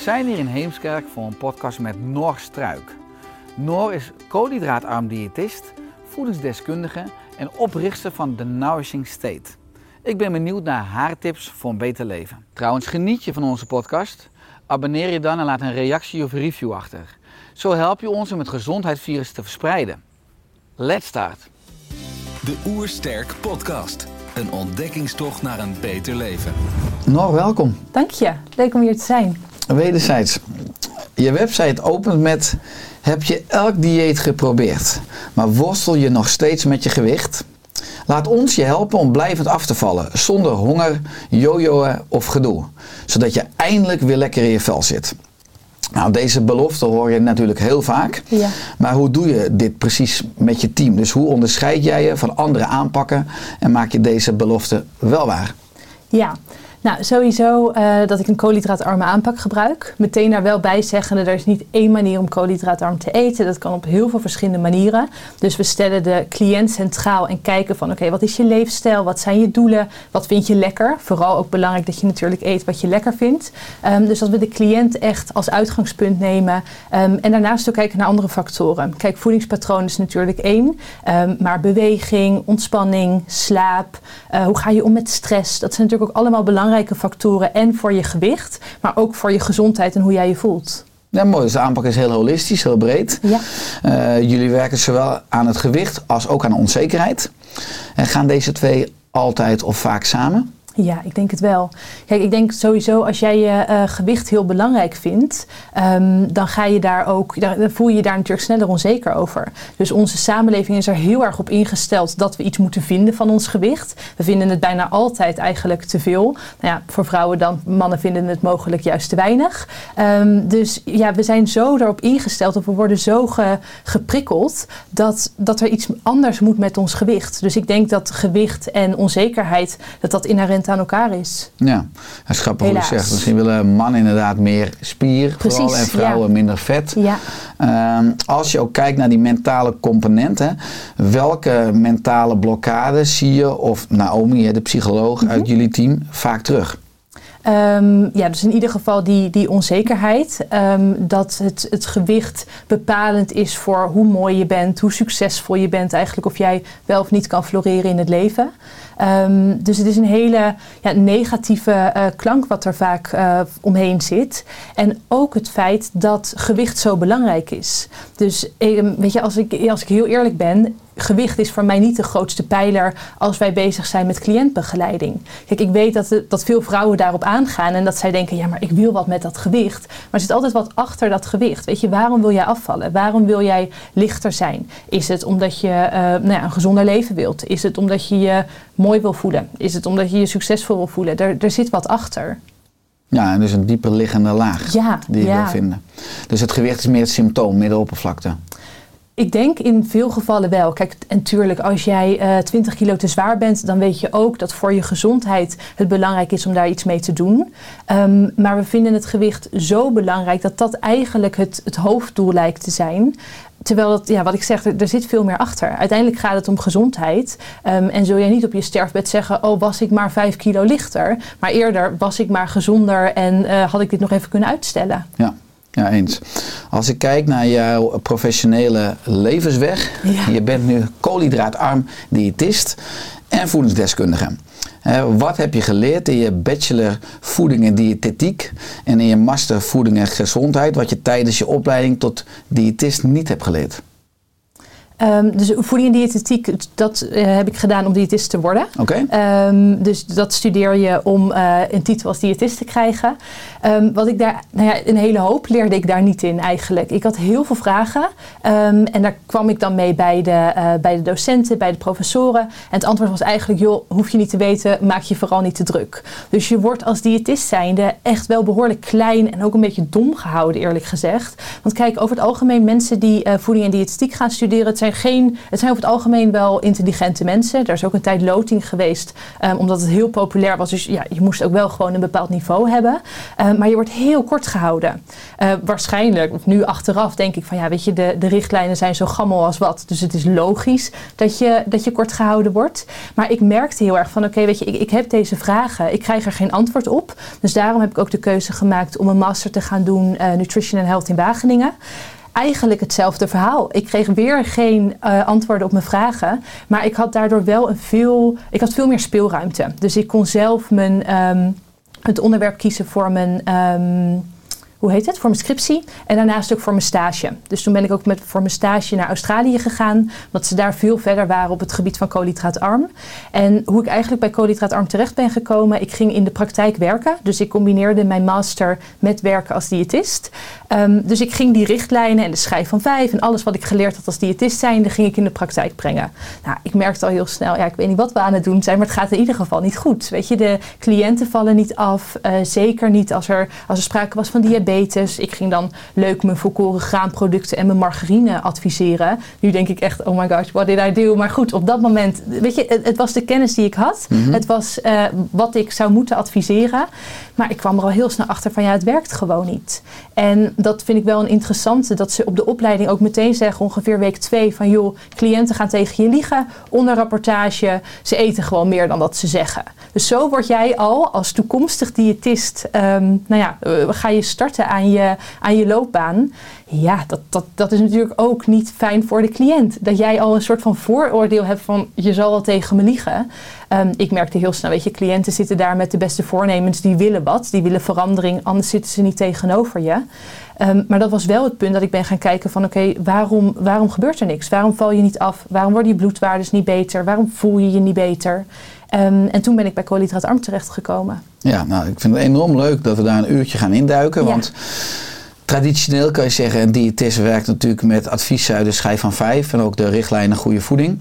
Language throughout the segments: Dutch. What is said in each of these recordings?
Zijn hier in Heemskerk voor een podcast met Nor Struik. Nor is koolhydraatarm diëtist, voedingsdeskundige en oprichter van The Nourishing State. Ik ben benieuwd naar haar tips voor een beter leven. Trouwens, geniet je van onze podcast? Abonneer je dan en laat een reactie of review achter. Zo help je ons om het gezondheidsvirus te verspreiden. Let's start! De Oersterk Podcast. Een ontdekkingstocht naar een beter leven. Nor, welkom. Dank je, leuk om hier te zijn. Wederzijds. Je website opent met: Heb je elk dieet geprobeerd, maar worstel je nog steeds met je gewicht? Laat ons je helpen om blijvend af te vallen, zonder honger, jojoen of gedoe, zodat je eindelijk weer lekker in je vel zit. Nou, deze belofte hoor je natuurlijk heel vaak. Ja. Maar hoe doe je dit precies met je team? Dus hoe onderscheid jij je van andere aanpakken en maak je deze belofte wel waar? Ja, nou sowieso eh, dat ik een koolhydraatarme aanpak gebruik. Meteen daar wel bij zeggende, er is niet één manier om koolhydraatarm te eten. Dat kan op heel veel verschillende manieren. Dus we stellen de cliënt centraal en kijken van oké, wat is je leefstijl? Wat zijn je doelen? Wat vind je lekker? Vooral ook belangrijk dat je natuurlijk eet wat je lekker vindt. Ehm, dus dat we de cliënt echt als uitgangspunt nemen. Ehm, en daarnaast ook kijken naar andere factoren. Kijk, voedingspatroon is natuurlijk één. Ehm, maar beweging, ontspanning, slaap. eh, hoe ga je om met stress? Dat zijn natuurlijk ook allemaal belangrijke factoren. En voor je gewicht, maar ook voor je gezondheid en hoe jij je voelt. Ja, mooi. Dus de aanpak is heel holistisch, heel breed. Ja. Eh, jullie werken zowel aan het gewicht als ook aan onzekerheid. En gaan deze twee altijd of vaak samen? Ja, ik denk het wel. Kijk, ik denk sowieso als jij je eh, gewicht heel belangrijk vindt, ehm, dan ga je daar ook, dan voel je je daar natuurlijk sneller onzeker over. Dus onze samenleving is er heel erg op ingesteld dat we iets moeten vinden van ons gewicht. We vinden het bijna altijd eigenlijk te veel. Nou ja, voor vrouwen dan, mannen vinden het mogelijk juist te weinig. Ehm, dus ja, we zijn zo erop ingesteld, of we worden zo ge- geprikkeld, dat, dat er iets anders moet met ons gewicht. Dus ik denk dat gewicht en onzekerheid, dat dat inherent aan elkaar is. Ja, dat is grappig hoe je zegt. Misschien willen mannen inderdaad meer spier vooral, en vrouwen ja. minder vet. Ja. Ehm, als je ook kijkt naar die mentale componenten, welke mentale blokkades zie je, of Naomi, de psycholoog Mhm. uit jullie team, vaak terug? Ehm, ja, dus in ieder geval die, die onzekerheid. ehm, dat het, het gewicht bepalend is voor hoe mooi je bent, hoe succesvol je bent eigenlijk, of jij wel of niet kan floreren in het leven. Ehm, dus het is een hele ja, negatieve eh, klank wat er vaak eh, omheen zit. En ook het feit dat gewicht zo belangrijk is. Dus ehm, weet je, als ik, als ik heel eerlijk ben, gewicht is voor mij niet de grootste pijler als wij bezig zijn met cliëntbegeleiding. Kijk, ik weet dat, dat veel vrouwen daarop aangaan en dat zij denken, ja, maar ik wil wat met dat gewicht. Maar er zit altijd wat achter dat gewicht. Weet je, waarom wil jij afvallen? Waarom wil jij lichter zijn? Is het omdat je eh, nou ja, een gezonder leven wilt? Is het omdat je je mooi wil voelen? Is het omdat je je succesvol wil voelen? Er, er zit wat achter. Ja, en dus een dieper liggende laag Ja, die je ja. wil vinden. Dus het gewicht is meer het symptoom, meer de oppervlakte. Ik denk in veel gevallen wel. Kijk, en tuurlijk, als jij eh 20 kilo te zwaar bent, dan weet je ook dat voor je gezondheid het belangrijk is om daar iets mee te doen. Ehm, maar we vinden het gewicht zo belangrijk dat dat eigenlijk het, het hoofddoel lijkt te zijn. Terwijl, het, ja, wat ik zeg, er, zit veel meer achter. Uiteindelijk gaat het om gezondheid. Ehm, en zul jij niet op je sterfbed zeggen: Oh, was ik maar 5 kilo lichter. Maar eerder was ik maar gezonder en eh, had ik dit nog even kunnen uitstellen. Ja. Ja, eens. Als ik kijk naar jouw professionele levensweg. Ja. Je bent nu koolhydraatarm diëtist en voedingsdeskundige. Wat heb je geleerd in je bachelor voeding en diëtetiek en in je master voeding en gezondheid, wat je tijdens je opleiding tot diëtist niet hebt geleerd? Ehm, dus voeding en diëtetiek, dat eh, heb ik gedaan om diëtist te worden. Oké. Ehm, dus dat studeer je om eh, een titel als diëtist te krijgen. Ehm, wat ik daar, nou ja, een hele hoop leerde ik daar niet in eigenlijk. Ik had heel veel vragen en daar kwam ik dan mee bij de, eh, bij de docenten, bij de professoren. En het antwoord was eigenlijk, joh, hoef je niet te weten, maak je vooral niet te druk. Dus je wordt als diëtist zijnde echt wel behoorlijk klein en ook een beetje dom gehouden eerlijk gezegd. Want kijk, over het algemeen mensen die voeding en diëtetiek gaan studeren, het zijn geen, het zijn over het algemeen wel intelligente mensen. Er is ook een tijd loting geweest, um, omdat het heel populair was. Dus ja, je moest ook wel gewoon een bepaald niveau hebben. Um, maar je wordt heel kort gehouden. Uh, waarschijnlijk, nu achteraf, denk ik van ja, weet je, de, de richtlijnen zijn zo gammel als wat. Dus het is logisch dat je, dat je kort gehouden wordt. Maar ik merkte heel erg van oké, weet je, ik, ik heb deze vragen. Ik krijg er geen antwoord op. Dus daarom heb ik ook de keuze gemaakt om een master te gaan doen uh, Nutrition and Health in Wageningen eigenlijk hetzelfde verhaal. Ik kreeg weer geen uh, antwoorden op mijn vragen. Maar ik had daardoor wel een veel, ik had veel meer speelruimte. Dus ik kon zelf mijn, um, het onderwerp kiezen voor mijn. Um, hoe heet het, voor mijn scriptie. En daarnaast ook voor mijn stage. Dus toen ben ik ook met, voor mijn stage naar Australië gegaan. Omdat ze daar veel verder waren op het gebied van koolhydraatarm. En hoe ik eigenlijk bij koolhydraatarm terecht ben gekomen. Ik ging in de praktijk werken. Dus ik combineerde mijn master met werken als diëtist. Um, dus ik ging die richtlijnen en de schijf van vijf en alles wat ik geleerd had als diëtist zijnde, ging ik in de praktijk brengen. Nou, ik merkte al heel snel, ja, ik weet niet wat we aan het doen zijn, maar het gaat in ieder geval niet goed. Weet je, de cliënten vallen niet af. Uh, zeker niet als er, als er sprake was van diabetes. Ik ging dan leuk mijn volkoren graanproducten en mijn margarine adviseren. Nu denk ik echt, oh my gosh, what did I do? Maar goed, op dat moment, weet je, het, het was de kennis die ik had. Mm -hmm. Het was uh, wat ik zou moeten adviseren. Maar ik kwam er al heel snel achter van, ja, het werkt gewoon niet. En dat vind ik wel een interessante. Dat ze op de opleiding ook meteen zeggen, ongeveer week twee, van joh, cliënten gaan tegen je liegen onder rapportage. Ze eten gewoon meer dan dat ze zeggen. Dus zo word jij al als toekomstig diëtist, um, nou ja, uh, ga je starten aan je, aan je loopbaan. Ja, dat, dat, dat is natuurlijk ook niet fijn voor de cliënt. Dat jij al een soort van vooroordeel hebt van je zal wel tegen me liegen. Um, ik merkte heel snel, weet je, cliënten zitten daar met de beste voornemens. Die willen wat, die willen verandering, anders zitten ze niet tegenover je. Um, maar dat was wel het punt dat ik ben gaan kijken van oké, waarom, waarom gebeurt er niks? Waarom val je niet af? Waarom worden je bloedwaardes niet beter? Waarom voel je je niet beter? Um, en toen ben ik bij koolhydraatarm terechtgekomen. Ja, nou ik vind het enorm leuk dat we daar een uurtje gaan induiken. Ja. Want traditioneel kan je zeggen, een diëtist werkt natuurlijk met advies uit de schijf van 5 en ook de richtlijnen goede voeding.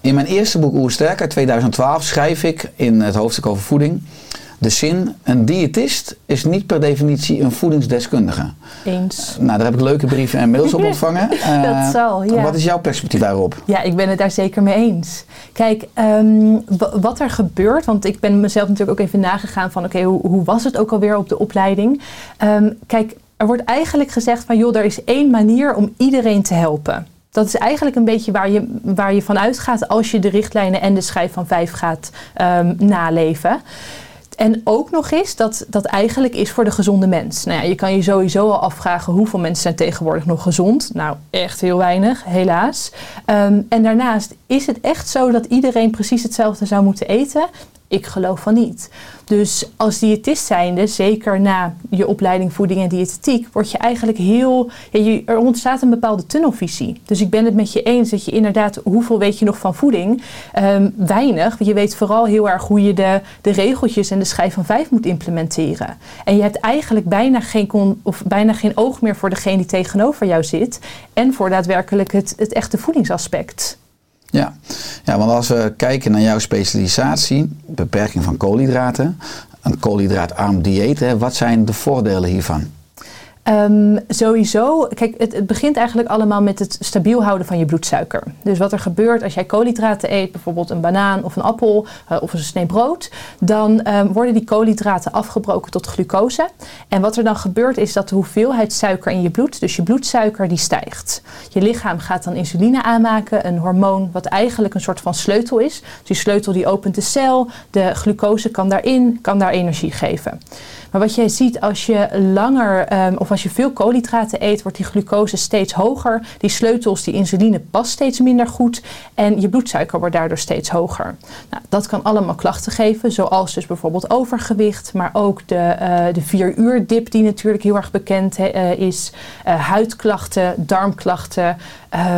In mijn eerste boek Oersterk uit 2012 schrijf ik in het hoofdstuk over voeding de zin: een diëtist is niet per definitie een voedingsdeskundige. Eens. Nou, daar heb ik leuke brieven en mails op ontvangen. Uh, dat zal, ja. Wat is jouw perspectief daarop? Ja, ik ben het daar zeker mee eens. Kijk, um, wat er gebeurt, want ik ben mezelf natuurlijk ook even nagegaan van oké, okay, hoe, hoe, was het ook alweer op de opleiding? Um, kijk, er wordt eigenlijk gezegd van joh, er is één manier om iedereen te helpen. Dat is eigenlijk een beetje waar je, waar je van uitgaat als je de richtlijnen en de schijf van vijf gaat um, naleven. En ook nog eens dat dat eigenlijk is voor de gezonde mens. Nou ja, je kan je sowieso al afvragen hoeveel mensen zijn tegenwoordig nog gezond. Nou, echt heel weinig, helaas. Um, en daarnaast is het echt zo dat iedereen precies hetzelfde zou moeten eten. Ik geloof van niet. Dus als diëtist zijnde, zeker na je opleiding voeding en diëtetiek, word je eigenlijk heel. Ja, je, er ontstaat een bepaalde tunnelvisie. Dus ik ben het met je eens dat je inderdaad, hoeveel weet je nog van voeding? Um, weinig. Je weet vooral heel erg hoe je de, de regeltjes en de schijf van vijf moet implementeren. En je hebt eigenlijk bijna geen, kon, of bijna geen oog meer voor degene die tegenover jou zit. En voor daadwerkelijk het, het echte voedingsaspect. Ja. ja, want als we kijken naar jouw specialisatie, beperking van koolhydraten, een koolhydraatarm dieet, hè, wat zijn de voordelen hiervan? Um, sowieso, kijk, het, het, begint eigenlijk allemaal met het stabiel houden van je bloedsuiker. Dus wat er gebeurt als jij koolhydraten eet, bijvoorbeeld een banaan of een appel uh, of een snee brood, dan um, worden die koolhydraten afgebroken tot glucose. En wat er dan gebeurt is dat de hoeveelheid suiker in je bloed, dus je bloedsuiker, die stijgt. Je lichaam gaat dan insuline aanmaken, een hormoon wat eigenlijk een soort van sleutel is. Dus die sleutel die opent de cel, de glucose kan daarin, kan daar energie geven. Maar wat jij ziet als je langer, um, of als je veel koolhydraten eet, wordt die glucose steeds hoger. Die sleutels, die insuline past steeds minder goed. En je bloedsuiker wordt daardoor steeds hoger. Nou, dat kan allemaal klachten geven, zoals dus bijvoorbeeld overgewicht, maar ook de, uh, de vier uur dip die natuurlijk heel erg bekend uh, is. Uh, huidklachten, darmklachten,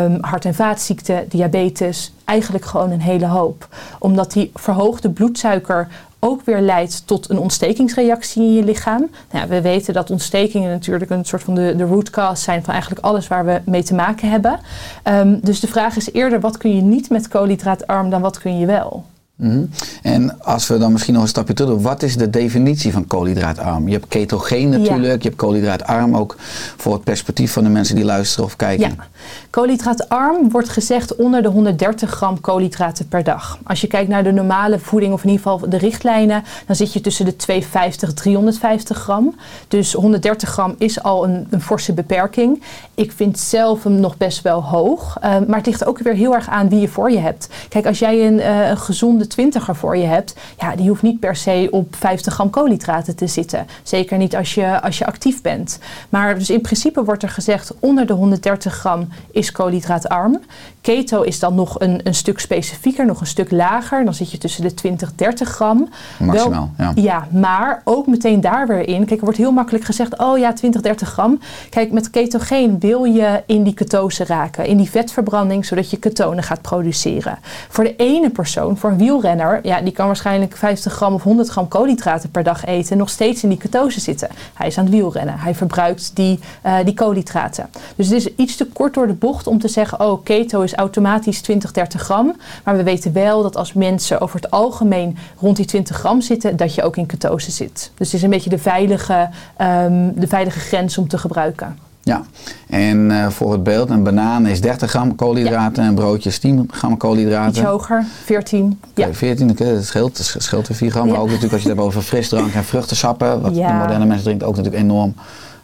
um, hart- en vaatziekten, diabetes. Eigenlijk gewoon een hele hoop. Omdat die verhoogde bloedsuiker ook weer leidt tot een ontstekingsreactie in je lichaam. Nou, we weten dat ontstekingen natuurlijk een soort van de, de root cause zijn van eigenlijk alles waar we mee te maken hebben. Um, dus de vraag is eerder, wat kun je niet met koolhydraatarm dan wat kun je wel? Mm -hmm. En als we dan misschien nog een stapje terug doen, wat is de definitie van koolhydraatarm? Je hebt ketogeen natuurlijk, ja. je hebt koolhydraatarm ook voor het perspectief van de mensen die luisteren of kijken. Ja. Koolhydraatarm wordt gezegd onder de 130 gram koolhydraten per dag. Als je kijkt naar de normale voeding of in ieder geval de richtlijnen, dan zit je tussen de 250 en 350 gram. Dus 130 gram is al een, een forse beperking. Ik vind zelf hem nog best wel hoog, uh, maar het ligt ook weer heel erg aan wie je voor je hebt. Kijk, als jij een, uh, een gezonde twintiger voor je hebt, ja, die hoeft niet per se op 50 gram koolhydraten te zitten. Zeker niet als je, als je actief bent. Maar dus in principe wordt er gezegd onder de 130 gram is koolhydraatarm. Keto is dan nog een, een stuk specifieker, nog een stuk lager. Dan zit je tussen de 20 30 gram. Maximaal, Wel, ja. ja. maar ook meteen daar weer in. Kijk, er wordt heel makkelijk gezegd, oh ja, 20 30 gram. Kijk, met ketogeen wil je in die ketose raken, in die vetverbranding, zodat je ketonen gaat produceren. Voor de ene persoon, voor een wielrenner, ja, die kan waarschijnlijk 50 gram of 100 gram koolhydraten per dag eten en nog steeds in die ketose zitten. Hij is aan het wielrennen, hij verbruikt die, uh, die koolhydraten. Dus het is iets te kort door de bocht om te zeggen, oh, keto is automatisch 20, 30 gram. Maar we weten wel dat als mensen over het algemeen rond die 20 gram zitten, dat je ook in ketose zit. Dus het is een beetje de veilige, um, de veilige grens om te gebruiken. Ja, en uh, voor het beeld, een banaan is 30 gram koolhydraten, ja. een broodje is 10 gram koolhydraten. Iets hoger, 14. Okay, ja. 14, okay, dat scheelt, dat scheelt weer 4 gram. Ja. Maar ook natuurlijk als je het hebt over frisdrank en vruchtensappen, wat ja. de moderne mensen drinken, ook natuurlijk enorm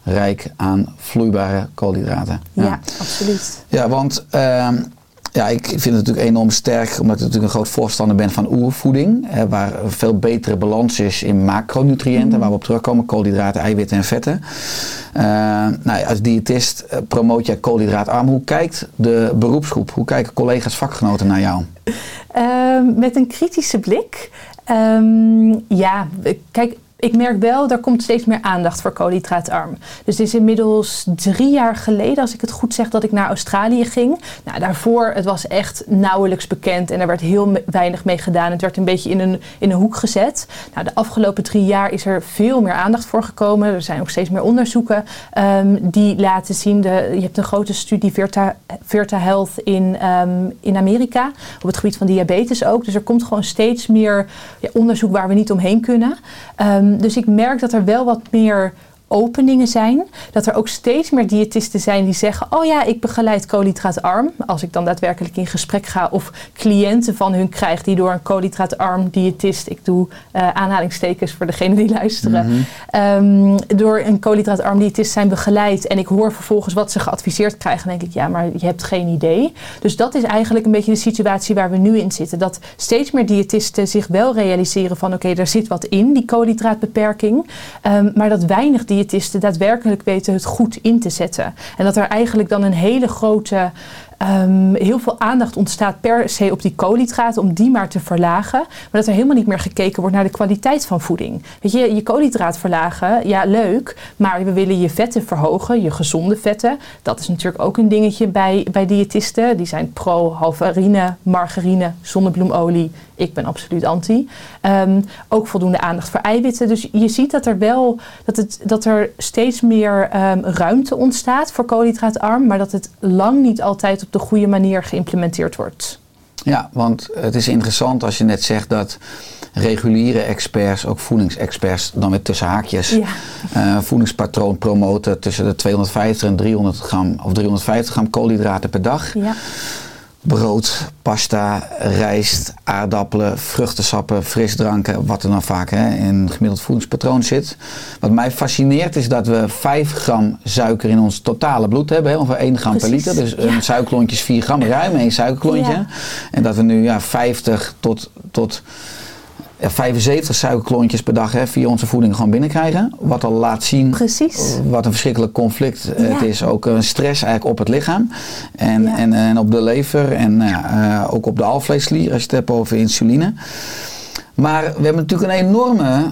rijk aan vloeibare koolhydraten. Ja, absoluut. Ja, want uh, ja, ik vind het natuurlijk enorm sterk, omdat ik natuurlijk een groot voorstander ben van oervoeding. Hè, waar een veel betere balans is in macronutriënten, mm. waar we op terugkomen, koolhydraten, eiwitten en vetten. Uh, nou, als diëtist uh, promoot jij koolhydraatarm. Hoe kijkt de beroepsgroep, hoe kijken collega's, vakgenoten naar jou? Uh, met een kritische blik. Um, ja, kijk, ik merk wel, er komt steeds meer aandacht voor koolhydraatarm. Dus het is inmiddels drie jaar geleden, als ik het goed zeg, dat ik naar Australië ging. Nou, daarvoor, het was echt nauwelijks bekend en er werd heel weinig mee gedaan. Het werd een beetje in een, in een hoek gezet. Nou, de afgelopen drie jaar is er veel meer aandacht voor gekomen. Er zijn ook steeds meer onderzoeken um, die laten zien. Je hebt een grote studie, Virta, Health in, um, in Amerika, op het gebied van diabetes ook. Dus er komt gewoon steeds meer ja, onderzoek waar we niet omheen kunnen. Um, dus ik merk dat er wel wat meer openingen zijn. Dat er ook steeds meer diëtisten zijn die zeggen: Oh ja, ik begeleid koolhydraatarm. Als ik dan daadwerkelijk in gesprek ga of cliënten van hun krijg die door een koolhydraatarm diëtist, ik doe uh, aanhalingstekens voor degenen die luisteren, mm -hmm. um, door een koolhydraatarm diëtist zijn begeleid. En ik hoor vervolgens wat ze geadviseerd krijgen. Dan denk ik: Ja, maar je hebt geen idee. Dus dat is eigenlijk een beetje de situatie waar we nu in zitten. Dat steeds meer diëtisten zich wel realiseren van: Oké, okay, er zit wat in, die koolhydraatbeperking. Um, maar dat weinig diëtisten diëtisten daadwerkelijk weten het goed in te zetten. En dat er eigenlijk dan een hele grote Um, heel veel aandacht ontstaat per se op die koolhydraten, om die maar te verlagen. Maar dat er helemaal niet meer gekeken wordt naar de kwaliteit van voeding. Weet je, je koolhydraat verlagen, ja leuk, maar we willen je vetten verhogen, je gezonde vetten. Dat is natuurlijk ook een dingetje bij, bij diëtisten. Die zijn pro halvarine, margarine, zonnebloemolie. Ik ben absoluut anti. Um, ook voldoende aandacht voor eiwitten. Dus je ziet dat er wel dat, het, dat er steeds meer um, ruimte ontstaat voor koolhydraatarm, maar dat het lang niet altijd op de goede manier geïmplementeerd wordt. Ja, want het is interessant als je net zegt dat reguliere experts, ook voedingsexperts, dan weer tussen haakjes, ja. uh, voedingspatroon promoten tussen de 250 en 300 gram of 350 gram koolhydraten per dag. Ja brood, pasta, rijst, aardappelen, vruchtensappen, frisdranken, wat er dan vaak hè, in een gemiddeld voedingspatroon zit. Wat mij fascineert is dat we 5 gram suiker in ons totale bloed hebben, hè, ongeveer 1 gram Precies. per liter. Dus ja. een suikerklontje is 4 gram, ruim één suikerklontje. Ja. En dat we nu ja, 50 tot, tot 75 suikerklontjes per dag hè, via onze voeding gewoon binnenkrijgen. Wat al laat zien Precies. wat een verschrikkelijk conflict eh, Ja. het is. Ook een stress eigenlijk op het lichaam en, Ja. en, en op de lever en nou eh, ook op de alvleesklier als je het hebt over insuline. Maar we hebben natuurlijk een enorme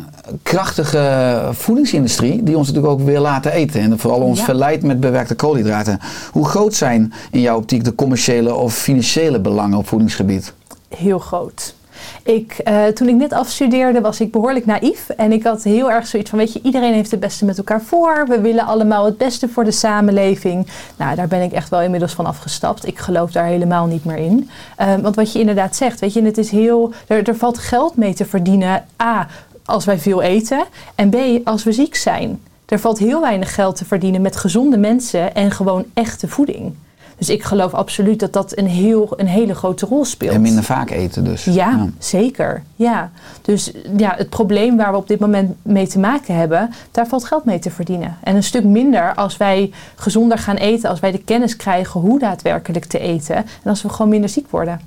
krachtige voedingsindustrie die ons natuurlijk ook weer laten eten. En vooral ons Ja. verleidt met bewerkte koolhydraten. Hoe groot zijn in jouw optiek de commerciële of financiële belangen op voedingsgebied? Heel groot. Ik, eh, toen ik net afstudeerde was ik behoorlijk naïef. En ik had heel erg zoiets van, weet je, iedereen heeft het beste met elkaar voor. We willen allemaal het beste voor de samenleving. Nou, daar ben ik echt wel inmiddels van afgestapt. Ik geloof daar helemaal niet meer in. Eh, want wat je inderdaad zegt, weet je, het is heel, er, er valt geld mee te verdienen. A, als wij veel eten. En B, als we ziek zijn. Er valt heel weinig geld te verdienen met gezonde mensen en gewoon echte voeding. Dus ik geloof absoluut dat dat een, heel, een hele grote rol speelt. En minder vaak eten dus. Ja, zeker. Ja. Dus ja, het probleem waar we op dit moment mee te maken hebben, daar valt geld mee te verdienen. En een stuk minder als wij gezonder gaan eten, als wij de kennis krijgen hoe daadwerkelijk te eten. En als we gewoon minder ziek worden.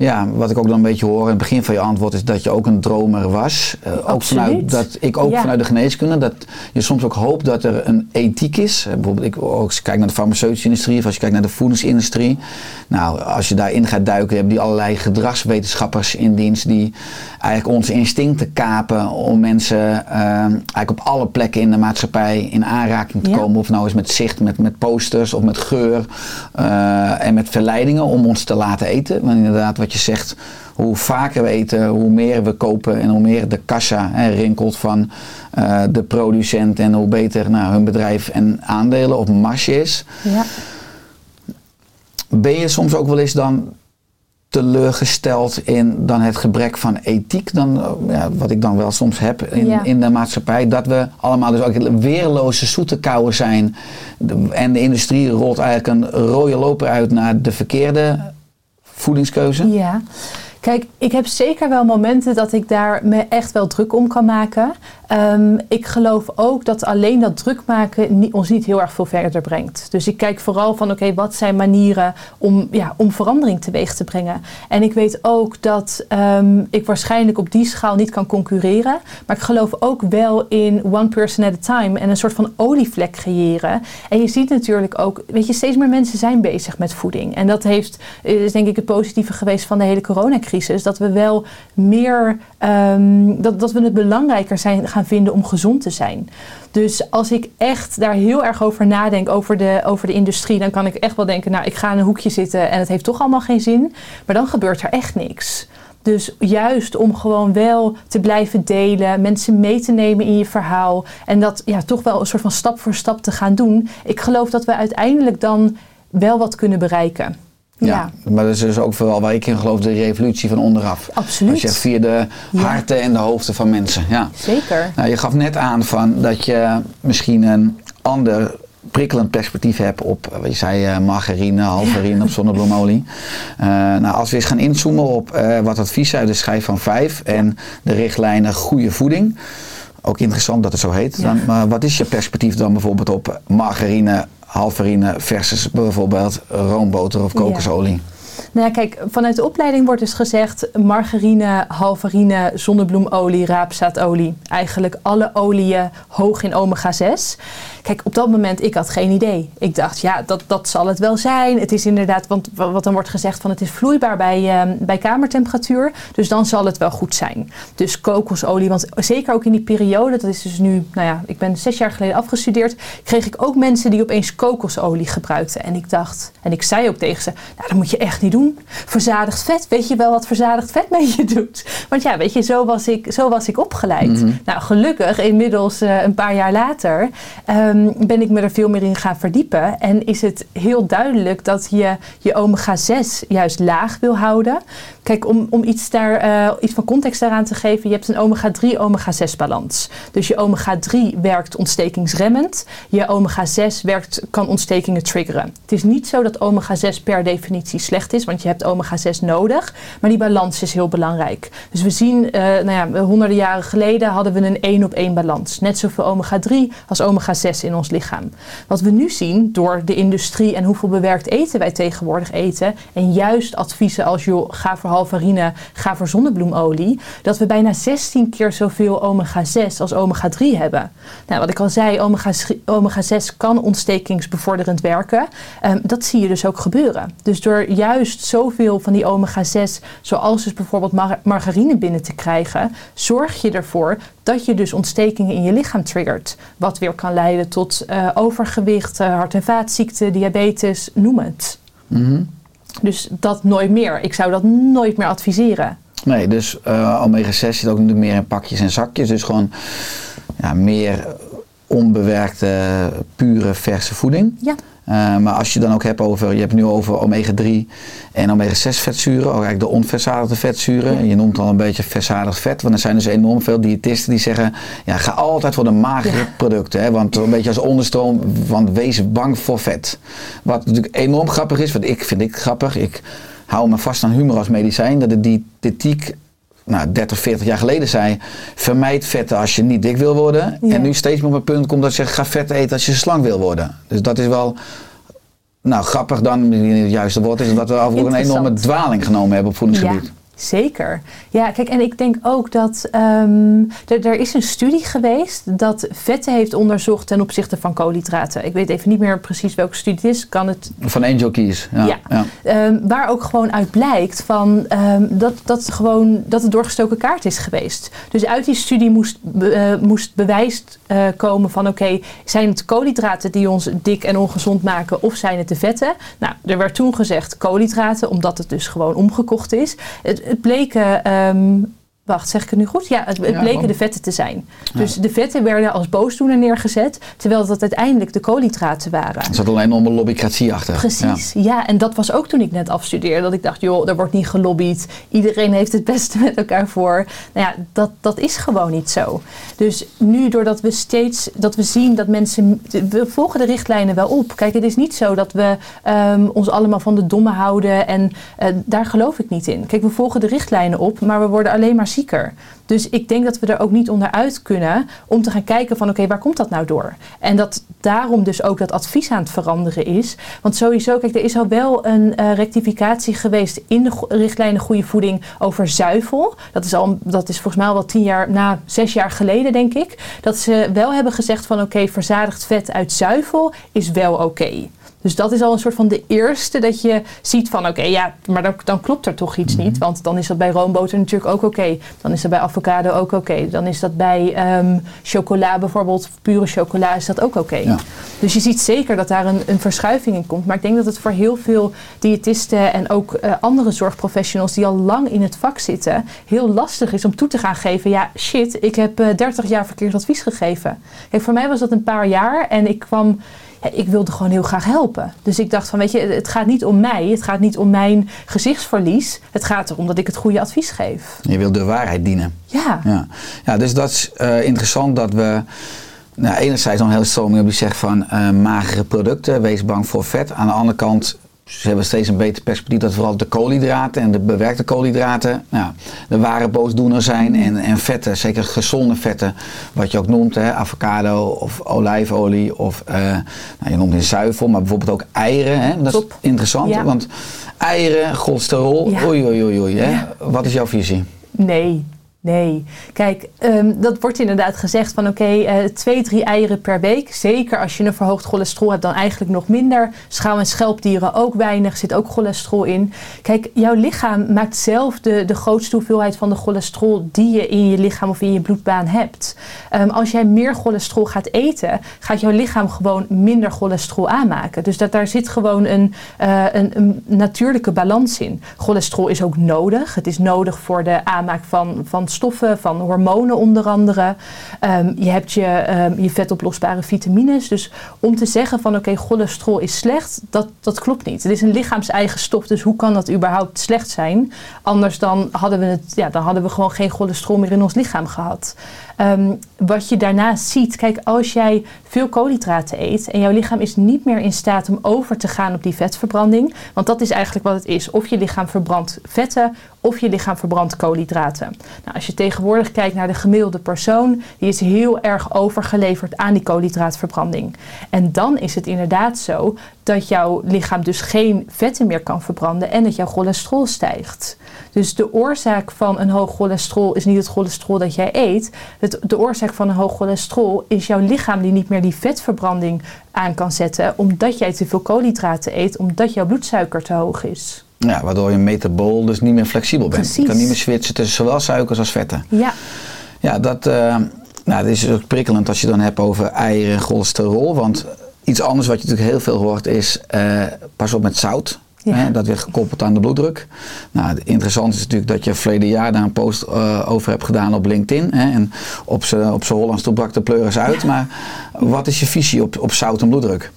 Ja, wat ik ook dan een beetje hoor in het begin van je antwoord is dat je ook een dromer was. Eh, ook vanuit, dat, ik ook Ja. vanuit de geneeskunde. Dat je soms ook hoopt dat er een ethiek is. Eh, bijvoorbeeld ik, ook als je kijkt naar de farmaceutische industrie of als je kijkt naar de voedingsindustrie. Nou, als je daarin gaat duiken, hebben die allerlei gedragswetenschappers in dienst die eigenlijk onze instincten kapen om mensen eh, eigenlijk op alle plekken in de maatschappij in aanraking te Ja. komen. Of nou eens met zicht, met, met posters of met geur en met verleidingen om ons te laten eten. Want inderdaad, wat je zegt, hoe vaker we eten, hoe meer we kopen en hoe meer de kassa hè, rinkelt van eh, de producent en hoe beter nou, hun bedrijf en aandelen op marge is. Ja. Ben je soms ook wel eens dan teleurgesteld in dan het gebrek van ethiek, dan, eh, ja, wat ik dan wel soms heb in, Ja. in de maatschappij, dat we allemaal dus ook weerloze zoetekouwen zijn De- en de industrie rolt eigenlijk een rode loper uit naar de verkeerde voedingskeuze. Ja. Kijk, ik heb zeker wel momenten dat ik daar me echt wel druk om kan maken. Ehm, ik geloof ook dat alleen dat druk maken ons niet heel erg veel verder brengt. Dus ik kijk vooral van oké, wat zijn manieren om, ja, om verandering teweeg te brengen. En ik weet ook dat ehm, ik waarschijnlijk op die schaal niet kan concurreren. Maar ik geloof ook wel in one person at a time en een soort van olievlek creëren. En je ziet natuurlijk ook, weet je, steeds meer mensen zijn bezig met voeding. En dat heeft, is denk ik het positieve geweest van de hele coronacrisis. Dat we wel meer, ehm, dat, dat we het belangrijker zijn gaan vinden om gezond te zijn. Dus als ik echt daar heel erg over nadenk, over de, over de industrie, dan kan ik echt wel denken, nou, ik ga in een hoekje zitten en het heeft toch allemaal geen zin. Maar dan gebeurt er echt niks. Dus juist om gewoon wel te blijven delen, mensen mee te nemen in je verhaal en dat ja, toch wel een soort van stap voor stap te gaan doen. Ik geloof dat we uiteindelijk dan wel wat kunnen bereiken. Ja, maar dat is dus ook vooral waar ik in geloof, de revolutie van onderaf. Absoluut. Als je via de Ja. harten en de hoofden van mensen. Ja. zeker. Nou, je gaf net aan van dat je misschien een ander prikkelend perspectief hebt op, eh, wat je zei, eh, margarine, halverine of zonnebloemolie. Eh, nou, als we eens gaan inzoomen op eh, wat advies uit de schijf van 5 en de richtlijnen goede voeding. Ook interessant dat het zo heet. Ja. Dan, maar wat is je perspectief dan bijvoorbeeld op margarine, halverine versus bijvoorbeeld roomboter of Ja. Nou ja, kijk, vanuit de opleiding wordt dus gezegd margarine, halvarine, zonnebloemolie, raapzaadolie. Eigenlijk alle oliën hoog in omega-6. Kijk, op dat moment, ik had geen idee. Ik dacht, ja, dat, dat zal het wel zijn. Het is inderdaad, want wa- wat dan wordt gezegd van het is vloeibaar bij, eh, bij kamertemperatuur. Dus dan zal het wel goed zijn. Dus kokosolie, want zeker ook in die periode, dat is dus nu, nou ja, ik ben zes jaar geleden afgestudeerd, kreeg ik ook mensen die opeens kokosolie gebruikten. En ik dacht, en ik zei ook tegen ze, nou dat moet je echt niet doen. Verzadigd vet, weet je wel wat verzadigd vet met je doet? Want ja, weet je, zo was ik, zo was ik opgeleid. Nou, gelukkig, inmiddels eh, een paar jaar later, ehm, ben ik me er veel meer in gaan verdiepen. En is het heel duidelijk dat je je omega-6 juist laag wil houden. Kijk, om, om iets, daar, eh, iets van context daaraan te geven, je hebt een omega-3, omega-6 balans. Dus je omega-3 werkt ontstekingsremmend. Je omega-6 werkt, kan ontstekingen triggeren. Het is niet zo dat omega-6 per definitie slecht is, want je hebt omega-6 nodig. Maar die balans is heel belangrijk. Dus we zien, eh, nou ja, honderden jaren geleden hadden we een één op één balans. Net zoveel omega-3 als omega-6 in ons lichaam. Wat we nu zien door de industrie en hoeveel bewerkt eten wij tegenwoordig eten. En juist adviezen als joh, ga voor halvarine, ga voor zonnebloemolie. Dat we bijna 16 keer zoveel omega-6 als omega-3 hebben. Nou, wat ik al zei, omega-6 kan ontstekingsbevorderend werken. Ehm, dat zie je dus ook gebeuren. Dus door juist zoveel van die omega-6, zoals dus bijvoorbeeld margarine binnen te krijgen, zorg je ervoor dat je dus ontstekingen in je lichaam triggert. Wat weer kan leiden tot uh, overgewicht, uh, hart- en vaatziekten, diabetes, noem het. Mhm. Dus dat nooit meer. Ik zou dat nooit meer adviseren. Nee, dus uh, omega-6 zit ook meer in pakjes en zakjes. Dus gewoon ja, meer onbewerkte, pure, verse voeding. Ja. Uh, maar als je dan ook hebt over, je hebt nu over omega-3 en omega-6 vetzuren, ook eigenlijk de onverzadigde vetzuren. Je noemt al een beetje verzadigd vet, want er zijn dus enorm veel diëtisten die zeggen, ja, ga altijd voor de magere ja. producten. Hè, want een beetje als onderstroom, want wees bang voor vet. Wat natuurlijk enorm grappig is, wat ik vind ik grappig, ik hou me vast aan humor als medicijn, dat de diëtetiek nou, 30, 40 jaar geleden zei: vermijd vetten als je niet dik wil worden. Ja. En nu steeds meer op het punt komt dat je zegt: ga vet eten als je slank wil worden. Dus dat is wel. Nou, grappig dan, het juiste woord is dat we ook een enorme dwaling genomen hebben op voedingsgebied. Ja. Zeker. Ja, kijk, en ik denk ook dat um, er, is een studie geweest dat vetten heeft onderzocht ten opzichte van koolhydraten. Ik weet even niet meer precies welke studie het is. Kan het... Van Angel Keys. Ja. ja. ja. Um, waar ook gewoon uit blijkt van, um, dat, dat, gewoon, dat het doorgestoken kaart is geweest. Dus uit die studie moest, uh, moest bewijs uh, komen van oké, okay, zijn het koolhydraten die ons dik en ongezond maken of zijn het de vetten? Nou, er werd toen gezegd koolhydraten, omdat het dus gewoon omgekocht is. Het, het bleken. Um, wacht, zeg ik het nu goed? Ja, het, het bleken de vetten te zijn. Dus de vetten werden als boosdoener neergezet, terwijl dat uiteindelijk de koolhydraten waren. Er zat alleen om een lobbycratie achter. Precies, ja. ja. En dat was ook toen ik net afstudeerde, dat ik dacht, joh, er wordt niet gelobbyd. Iedereen heeft het beste met elkaar voor. Nou ja, dat, dat is gewoon niet zo. Dus nu, doordat we steeds, dat we zien dat mensen, we volgen de richtlijnen wel op. Kijk, het is niet zo dat we um, ons allemaal van de domme houden en uh, daar geloof ik niet in. Kijk, we volgen de richtlijnen op, maar we worden alleen maar Dus ik denk dat we er ook niet onderuit kunnen om te gaan kijken van oké, waar komt dat nou door? En dat daarom dus ook dat advies aan het veranderen is. Want sowieso, kijk, er is al wel een uh, rectificatie geweest in de richtlijnen goede voeding over zuivel. Dat is, al, dat is volgens mij al wel tien jaar, na zes jaar geleden denk ik. Dat ze wel hebben gezegd van oké, verzadigd vet uit zuivel is wel oké. Dus dat is al een soort van de eerste dat je ziet van oké, okay, ja, maar dan, dan, klopt er toch iets mm-hmm. niet. Want dan is dat bij roomboter natuurlijk ook oké. Okay. Dan is dat bij avocado ook oké. Okay. Dan is dat bij um, chocola bijvoorbeeld, pure chocola, is dat ook oké. Ja. Dus je ziet zeker dat daar een, een, verschuiving in komt. Maar ik denk dat het voor heel veel diëtisten en ook uh, andere zorgprofessionals die al lang in het vak zitten, heel lastig is om toe te gaan geven. Ja, shit, ik heb uh, 30 jaar verkeerd advies gegeven. Kijk, voor mij was dat een paar jaar en ik kwam ik wilde gewoon heel graag helpen. Dus ik dacht van, weet je, het gaat niet om mij. Het gaat niet om mijn gezichtsverlies. Het gaat erom dat ik het goede advies geef. Je wilt de waarheid dienen. Ja. Ja, ja dus dat is uh, interessant dat we... Nou, enerzijds dan een hele stroming die zegt van uh, magere producten, wees bang voor vet. Aan de andere kant ze hebben steeds een beter perspectief dat vooral de koolhydraten en de bewerkte koolhydraten nou, de ware boosdoener zijn. En, en vetten, zeker gezonde vetten, wat je ook noemt, hè, avocado of olijfolie of uh, nou, je noemt in zuivel, maar bijvoorbeeld ook eieren. Hè, dat Top. is interessant, ja. want eieren, cholesterol, Ja. oei oei oei oei. Hè. Ja. Wat is jouw visie? Nee, nee. Kijk, um, dat wordt inderdaad gezegd van oké, uh, twee, drie eieren per week. Zeker als je een verhoogd cholesterol hebt, dan eigenlijk nog minder. Schouw- en schelpdieren ook weinig, zit ook cholesterol in. Kijk, jouw lichaam maakt zelf de, de grootste hoeveelheid van de cholesterol die je in je lichaam of in je bloedbaan hebt. Um, als jij meer cholesterol gaat eten, gaat jouw lichaam gewoon minder cholesterol aanmaken. Dus dat, daar zit gewoon een, uh, een, een natuurlijke balans in. Cholesterol is ook nodig. Het is nodig voor de aanmaak van, van stoffen, van hormonen onder andere. Ehm, je hebt je, ehm, je vetoplosbare vitamines. Dus om te zeggen van oké, cholesterol is slecht, dat, dat klopt niet. Het is een lichaams-eigen stof, dus hoe kan dat überhaupt slecht zijn? Anders dan hadden we, het, ja, dan hadden we gewoon geen cholesterol meer in ons lichaam gehad. Ehm, wat je daarnaast ziet, kijk, als jij veel koolhydraten eet en jouw lichaam is niet meer in staat om over te gaan op die vetverbranding, want dat is eigenlijk wat het is. Of je lichaam verbrandt vetten of je lichaam verbrandt koolhydraten. Nou, als je tegenwoordig kijkt naar de gemiddelde persoon, die is heel erg overgeleverd aan die koolhydraatverbranding. En dan is het inderdaad zo dat jouw lichaam dus geen vetten meer kan verbranden en dat jouw cholesterol stijgt. Dus de oorzaak van een hoog cholesterol is niet het cholesterol dat jij eet. Het, de oorzaak van een hoog cholesterol is jouw lichaam die niet meer die vetverbranding aan kan zetten, omdat jij te veel koolhydraten eet, omdat jouw bloedsuiker te hoog is. Ja, waardoor je metabool dus niet meer flexibel bent. Precies. Je kan niet meer switchen tussen zowel suikers als vetten. Ja, Ja, dat, eh, nou, dat is ook prikkelend als je dan hebt over eieren en cholesterol. Want iets anders wat je natuurlijk heel veel hoort is, eh, pas op met zout. Ja. Hè, dat werd gekoppeld aan de bloeddruk. Nou, het interessante is natuurlijk dat je verleden jaar daar een post eh, over hebt gedaan op LinkedIn. Hè, en op z'n op Hollands toen brak de pleuris uit. Maar wat is je visie op, op zout en bloeddruk?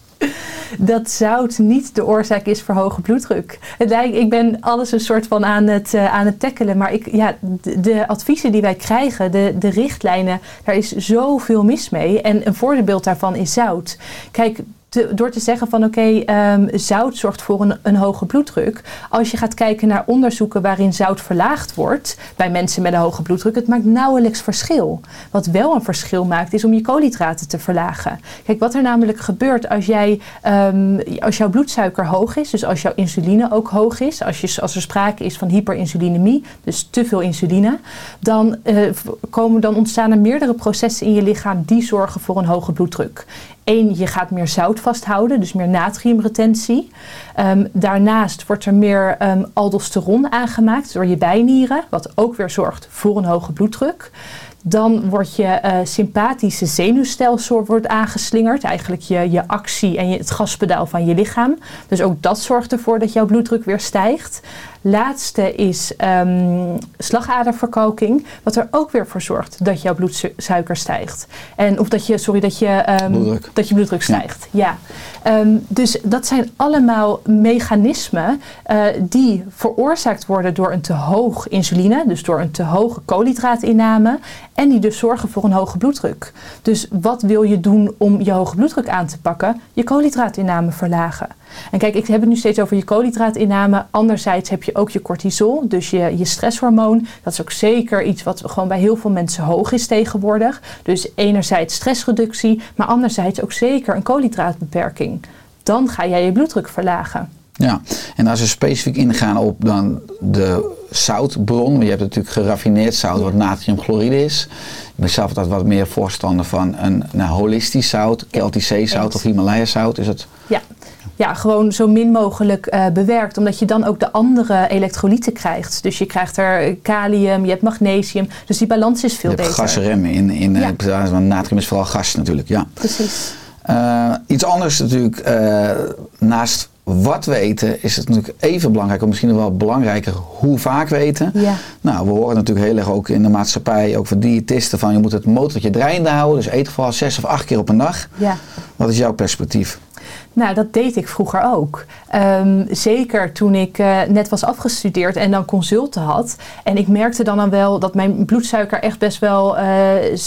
Dat zout niet de oorzaak is voor hoge bloeddruk. Het lijkt, ik ben alles een soort van aan het, eh, aan het tackelen. Maar ik, ja, de, de adviezen die wij krijgen, de, de richtlijnen, daar is zoveel mis mee. En een voorbeeld daarvan is zout. Kijk, te- door te zeggen van oké, ehm, zout zorgt voor een, een hoge bloeddruk. Als je gaat kijken naar onderzoeken waarin zout verlaagd wordt bij mensen met een hoge bloeddruk, het maakt nauwelijks verschil. Wat wel een verschil maakt, is om je koolhydraten te verlagen. Kijk, wat er namelijk gebeurt als, jij, ehm, als jouw bloedsuiker hoog is, dus als jouw insuline ook hoog is, als, je, als er sprake is van hyperinsulinemie, dus te veel insuline, dan, eh, komen, dan ontstaan er meerdere processen in je lichaam die zorgen voor een hoge bloeddruk. Eén, je gaat meer zout vasthouden, dus meer natriumretentie. Ehm, daarnaast wordt er meer ehm, aldosteron aangemaakt door je bijnieren, wat ook weer zorgt voor een hoge bloeddruk. Dan wordt je eh, sympathische zenuwstelsel wordt aangeslingerd. Eigenlijk je, je actie en je, het gaspedaal van je lichaam. Dus ook dat zorgt ervoor dat jouw bloeddruk weer stijgt. Laatste is ehm, slagaderverkalking. Wat er ook weer voor zorgt dat jouw bloedsuiker stijgt. En, of dat je, sorry, dat je, ehm, Bloeddruk. dat je bloeddruk stijgt. Ja. Ehm, dus dat zijn allemaal mechanismen eh, die veroorzaakt worden door een te hoog insuline, dus door een te hoge koolhydraatinname, en die dus zorgen voor een hoge bloeddruk. Dus wat wil je doen om je hoge bloeddruk aan te pakken? Je koolhydraatinname verlagen. En kijk, ik heb het nu steeds over je koolhydraatinname. Anderzijds heb je ook je cortisol, dus je, je stresshormoon. Dat is ook zeker iets wat gewoon bij heel veel mensen hoog is tegenwoordig. Dus enerzijds stressreductie, maar anderzijds ook zeker een koolhydraatbeperking. Dan ga jij je bloeddruk verlagen. Ja, en als we specifiek ingaan op dan de zoutbron, je hebt natuurlijk geraffineerd zout wat natriumchloride is. Ik ben zelf altijd wat meer voorstander van een nou, holistisch zout, Keltisch zeezout eens. of Himalaya zout. Is het? Ja. Ja, gewoon zo min mogelijk eh, bewerkt, omdat je dan ook de andere elektrolyten krijgt. Dus je krijgt er kalium, je hebt magnesium, dus die balans is veel je hebt beter. gasremmen in, in Ja. eh, want natrium is vooral gas natuurlijk, ja. Precies. Eh, iets anders natuurlijk, naast wat we eten, is het natuurlijk even belangrijk, of misschien wel belangrijker, hoe vaak we eten. Ja. Nou, we horen natuurlijk heel erg ook in de maatschappij, ook van diëtisten, van je moet het motortje draaiende houden. Dus eet vooral zes of acht keer op een dag. Ja. Wat is jouw perspectief? Nou, dat deed ik vroeger ook. Ehm, zeker toen ik eh, net was afgestudeerd en dan consulten had. En ik merkte dan, dan wel dat mijn bloedsuiker echt best wel... eh, eh,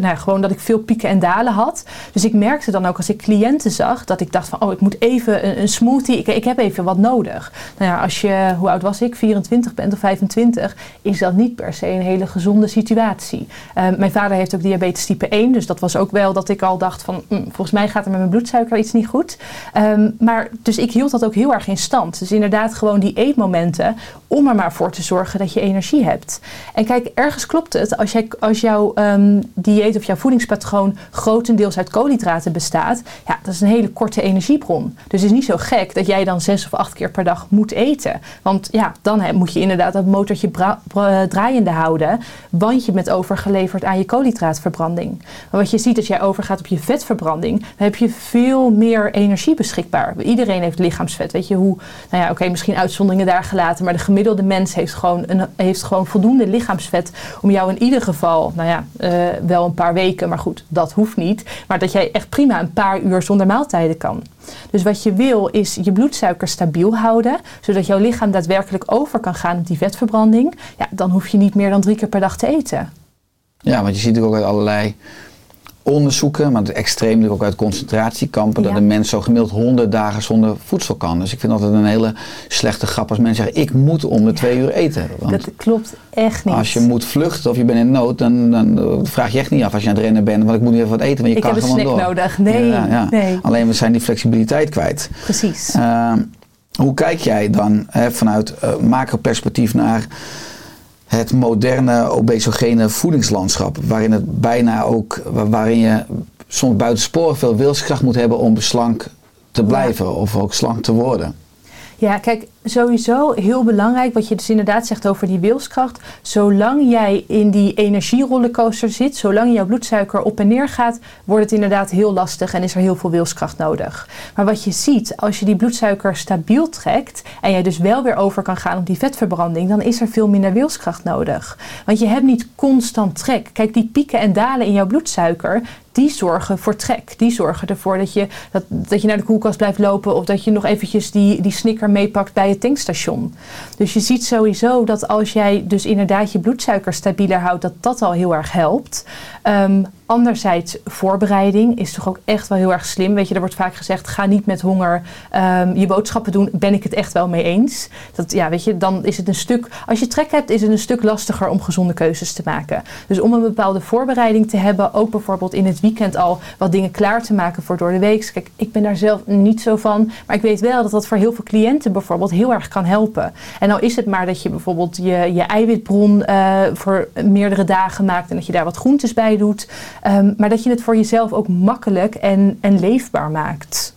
nou, gewoon dat ik veel pieken en dalen had. Dus ik merkte dan ook als ik cliënten zag... dat ik dacht van, oh, ik moet even een, een smoothie. Ik, ik heb even wat nodig. Nou ja, als je, hoe oud was ik? 24 bent of 25... is dat niet per se een hele gezonde situatie. Ehm, mijn vader heeft ook diabetes type 1. Dus dat was ook wel dat ik al dacht van... hm, volgens mij gaat er met mijn bloedsuiker iets niet goed. Ehm, maar dus ik hield dat ook heel erg in stand. Dus inderdaad gewoon die eetmomenten om er maar voor te zorgen dat je energie hebt. En kijk, ergens klopt het. Als, jij, als jouw ehm, dieet of jouw voedingspatroon grotendeels uit koolhydraten bestaat, ja, dat is een hele korte energiebron. Dus het is niet zo gek dat jij dan zes of acht keer per dag moet eten. Want ja, dan moet je inderdaad dat motortje bra- draaiende houden, want je bent overgeleverd aan je koolhydraatverbranding. Maar wat je ziet als jij overgaat op je vetverbranding, dan heb je veel meer energie beschikbaar. Iedereen heeft lichaamsvet. Weet je hoe, nou ja, oké, misschien uitzonderingen daar gelaten, maar de gemiddelde mens heeft gewoon, een, heeft gewoon voldoende lichaamsvet om jou in ieder geval, nou ja, eh, wel een paar weken, maar goed, dat hoeft niet. Maar dat jij echt prima een paar uur zonder maaltijden kan. Dus wat je wil is je bloedsuiker stabiel houden, zodat jouw lichaam daadwerkelijk over kan gaan op die vetverbranding. Ja, dan hoef je niet meer dan drie keer per dag te eten. Ja, want je ziet ook allerlei onderzoeken, maar het extreem natuurlijk ook uit concentratiekampen, dat een mens zo gemiddeld 100 dagen zonder voedsel kan. Dus ik vind altijd een hele slechte grap als mensen zeggen, ik moet om de twee uur eten. Want Dat klopt echt niet. als je moet vluchten of je bent in nood, dan, dan vraag je echt niet af als je aan het rennen bent, want ik moet nu even wat eten, maar je ik kan heb een gewoon snack door. nodig. Nee, Ja, nee. Alleen we zijn die flexibiliteit kwijt. Precies. Ehm, hoe kijk jij dan hè, vanuit eh macro-perspectief naar het moderne obesogene voedingslandschap, waarin het bijna ook, wa- waarin je soms buitensporig veel wilskracht moet hebben om slank te blijven of ook slank te worden? Ja, kijk, sowieso heel belangrijk wat je dus inderdaad zegt over die wilskracht. Zolang jij in die energierollercoaster zit, zolang jouw bloedsuiker op en neer gaat, wordt het inderdaad heel lastig en is er heel veel wilskracht nodig. Maar wat je ziet, als je die bloedsuiker stabiel trekt en jij dus wel weer over kan gaan op die vetverbranding, dan is er veel minder wilskracht nodig. Want je hebt niet constant trek. Kijk, die pieken en dalen in jouw bloedsuiker, die zorgen voor trek. Die zorgen ervoor dat je, dat, dat je naar de koelkast blijft lopen of dat je nog eventjes die, die snicker meepakt bij het tankstation. Dus je ziet sowieso dat als jij dus inderdaad je bloedsuiker stabieler houdt, dat dat al heel erg helpt. Ehm, anderzijds, voorbereiding is toch ook echt wel heel erg slim. Weet je, er wordt vaak gezegd, ga niet met honger ehm, je boodschappen doen. Ben ik het echt wel mee eens. Dat, ja, weet je, dan is het een stuk, als je trek hebt, is het een stuk lastiger om gezonde keuzes te maken. Dus om een bepaalde voorbereiding te hebben, ook bijvoorbeeld in het weekend al wat dingen klaar te maken voor door de week. Kijk, ik ben daar zelf niet zo van, maar ik weet wel dat dat voor heel veel cliënten bijvoorbeeld heel erg kan helpen. En al is het maar dat je bijvoorbeeld je, je eiwitbron eh, voor meerdere dagen maakt en dat je daar wat groentes bij doet. Ehm, maar dat je het voor jezelf ook makkelijk en, en leefbaar maakt.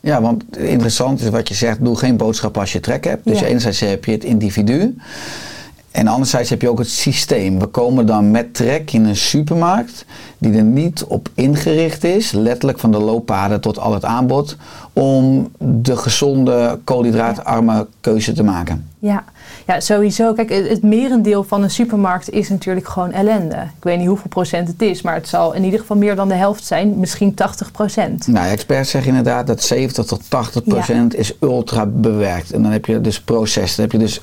Ja, want interessant is wat je zegt, doe geen boodschap als je trek hebt. Dus Ja. enerzijds heb je het individu en anderzijds heb je ook het systeem. We komen dan met trek in een supermarkt die er niet op ingericht is, letterlijk van de looppaden tot al het aanbod, om de gezonde koolhydraatarme keuze te maken. Ja. Ja, sowieso. Kijk, het, het merendeel van een supermarkt is natuurlijk gewoon ellende. Ik weet niet hoeveel procent het is, maar het zal in ieder geval meer dan de helft zijn. Misschien 80 procent. Nou, experts zeggen inderdaad dat 70 tot 80 procent is ultra bewerkt. En dan heb je dus proces, dan heb je dus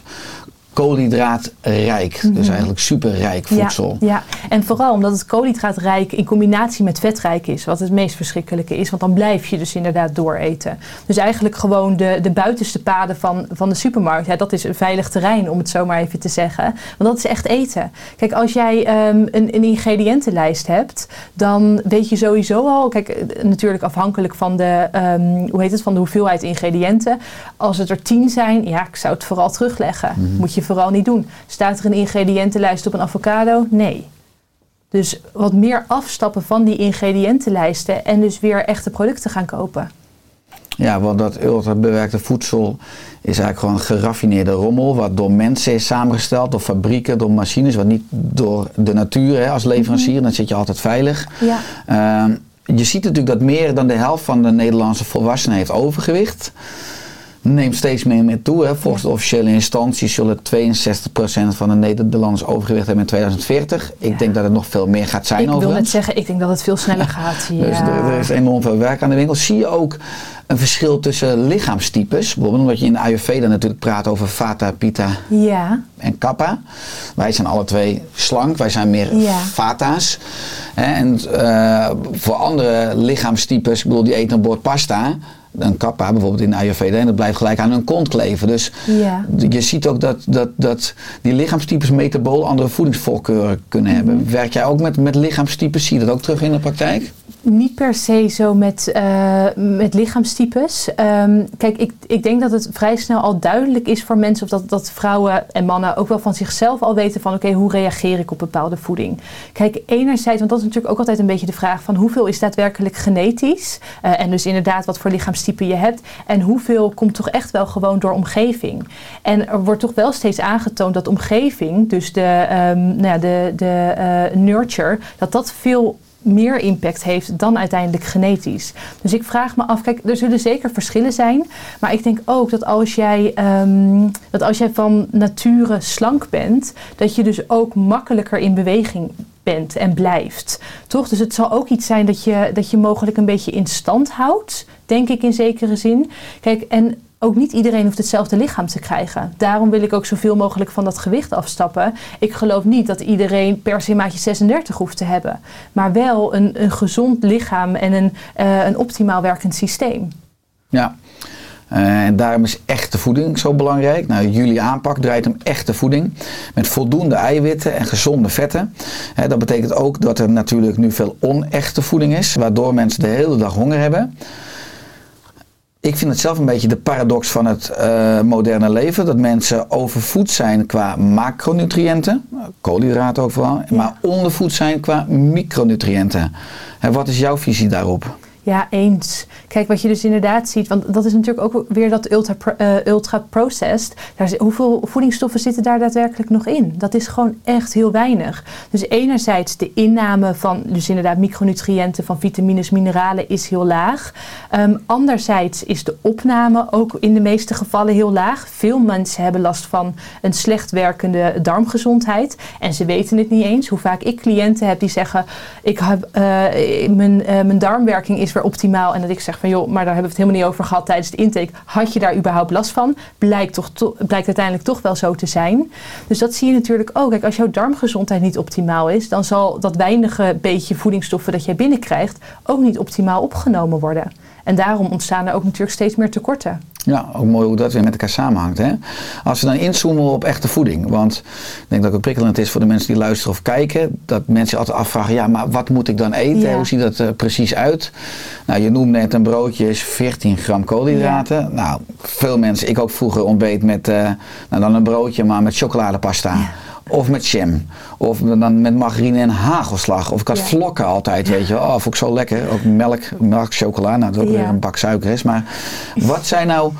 koolhydraatrijk. Dus eigenlijk superrijk voedsel. Mhm. Ja, ja, en vooral omdat het koolhydraatrijk in combinatie met vetrijk is, wat het meest verschrikkelijke is. Want dan blijf je dus inderdaad dooreten. Dus eigenlijk gewoon de, de buitenste paden van, van de supermarkt, ja, dat is een veilig terrein om het zo maar even te zeggen. Want dat is echt eten. Kijk, als jij ehm, een, een ingrediëntenlijst hebt, dan weet je sowieso al, kijk, natuurlijk afhankelijk van de, ehm, hoe heet het, van de hoeveelheid ingrediënten. Als het er tien zijn, ja, ik zou het vooral terugleggen. Moet je vooral niet doen. Staat er een ingrediëntenlijst op een avocado? Nee. Dus wat meer afstappen van die ingrediëntenlijsten en dus weer echte producten gaan kopen. Ja, want dat ultra bewerkte voedsel is eigenlijk gewoon geraffineerde rommel, wat door mensen is samengesteld, door fabrieken, door machines, wat niet door de natuur hè, als leverancier, dan zit je altijd veilig. Ja. Ehm, je ziet natuurlijk dat meer dan de helft van de Nederlandse volwassenen heeft overgewicht. Neemt steeds meer, meer toe. Hè. Volgens de officiële instanties zullen 62% van de Nederlanders overgewicht hebben in 2040. Ik denk dat het nog veel meer gaat zijn ik wil net zeggen, ik denk dat het veel sneller gaat. Ja. Dus er, er is enorm veel werk aan de winkel. Zie je ook een verschil tussen lichaamstypes? Bijvoorbeeld omdat je in de Ayurveda natuurlijk praat over Vata, Pitta ja. en Kappa. Wij zijn alle twee slank, wij zijn meer. Vata's. Hè, En eh, voor andere lichaamstypes, ik bedoel die eten een bord pasta... Een kappa bijvoorbeeld in de Ayurveda en dat blijft gelijk aan hun kont kleven. Dus Ja. je ziet ook dat, dat, dat die lichaamstypes metabool andere voedingsvoorkeuren kunnen Mhm. hebben. Werk jij ook met, met lichaamstypes? Zie je dat ook terug in de praktijk? Niet per se zo met, eh, met lichaamstypes. Ehm, kijk, ik, ik denk dat het vrij snel al duidelijk is voor mensen... of dat, dat vrouwen en mannen ook wel van zichzelf al weten van... oké, hoe reageer ik op bepaalde voeding? Kijk, enerzijds, want dat is natuurlijk ook altijd een beetje de vraag... van hoeveel is daadwerkelijk genetisch? Eh, en dus inderdaad wat voor lichaamstype je hebt... en hoeveel komt toch echt wel gewoon door omgeving? En er wordt toch wel steeds aangetoond dat omgeving... dus de, ehm, nou ja, de, de eh, nurture, dat dat veel meer impact heeft dan uiteindelijk genetisch. Dus ik vraag me af, kijk, er zullen zeker verschillen zijn. Maar ik denk ook dat als jij, ehm, dat als jij van nature slank bent, dat je dus ook makkelijker in beweging bent en blijft. Toch? Dus het zal ook iets zijn dat je, dat je mogelijk een beetje in stand houdt, denk ik in zekere zin. Kijk, en ook niet iedereen hoeft hetzelfde lichaam te krijgen. Daarom wil ik ook zoveel mogelijk van dat gewicht afstappen. Ik geloof niet dat iedereen per se maatje 36 hoeft te hebben. Maar wel een, een gezond lichaam en een, uh, een optimaal werkend systeem. Ja. En daarom is echte voeding zo belangrijk. Nou, jullie aanpak draait om echte voeding. Met voldoende eiwitten en gezonde vetten. Dat betekent ook dat er natuurlijk nu veel onechte voeding is. Waardoor mensen de hele dag honger hebben ik vind het zelf een beetje de paradox van het uh, moderne leven. Dat mensen overvoed zijn qua macronutriënten, koolhydraten ook vooral, maar ondervoed zijn qua micronutriënten. En wat is jouw visie daarop? Ja, eens. Kijk, wat je dus inderdaad ziet, want dat is natuurlijk ook weer dat ultra, uh, ultra. Daar, hoeveel voedingsstoffen zitten daar daadwerkelijk nog in? Dat is gewoon echt heel weinig. Dus enerzijds de inname van, dus inderdaad micronutriënten, van vitamines, mineralen is heel laag. Um, anderzijds is de opname ook in de meeste gevallen heel laag. Veel mensen hebben last van een slecht werkende darmgezondheid en ze weten het niet eens. Hoe vaak ik cliënten heb die zeggen, ik heb, uh, mijn, uh, mijn darmwerking is optimaal. En dat ik zeg van joh, maar daar hebben we het helemaal niet over gehad tijdens het intake. Had je daar überhaupt last van? Blijkt, toch to blijkt uiteindelijk toch wel zo te zijn. Dus dat zie je natuurlijk ook. Kijk, als jouw darmgezondheid niet optimaal is, dan zal dat weinige beetje voedingsstoffen dat jij binnenkrijgt ook niet optimaal opgenomen worden. En daarom ontstaan er ook natuurlijk steeds meer tekorten. Ja, ook mooi hoe dat weer met elkaar samenhangt. Hè? Als we dan inzoomen op echte voeding. Want ik denk dat het prikkelend is voor de mensen die luisteren of kijken. Dat mensen altijd afvragen, ja, maar wat moet ik dan eten? Ja. Hoe ziet dat er precies uit? Nou, je noemde net een broodje is 14 gram koolhydraten. Ja. Nou, veel mensen, ik ook vroeger ontbeet met, uh, nou dan een broodje, maar met chocoladepasta. Ja. Of met jam. Of dan met margarine en hagelslag. Of ik had ja. vlokken altijd, weet je wel. Oh, vond ik zo lekker. Ook melk, melk, chocola. Nou, dat ook ja. weer een bak suiker is. Maar wat zijn nou,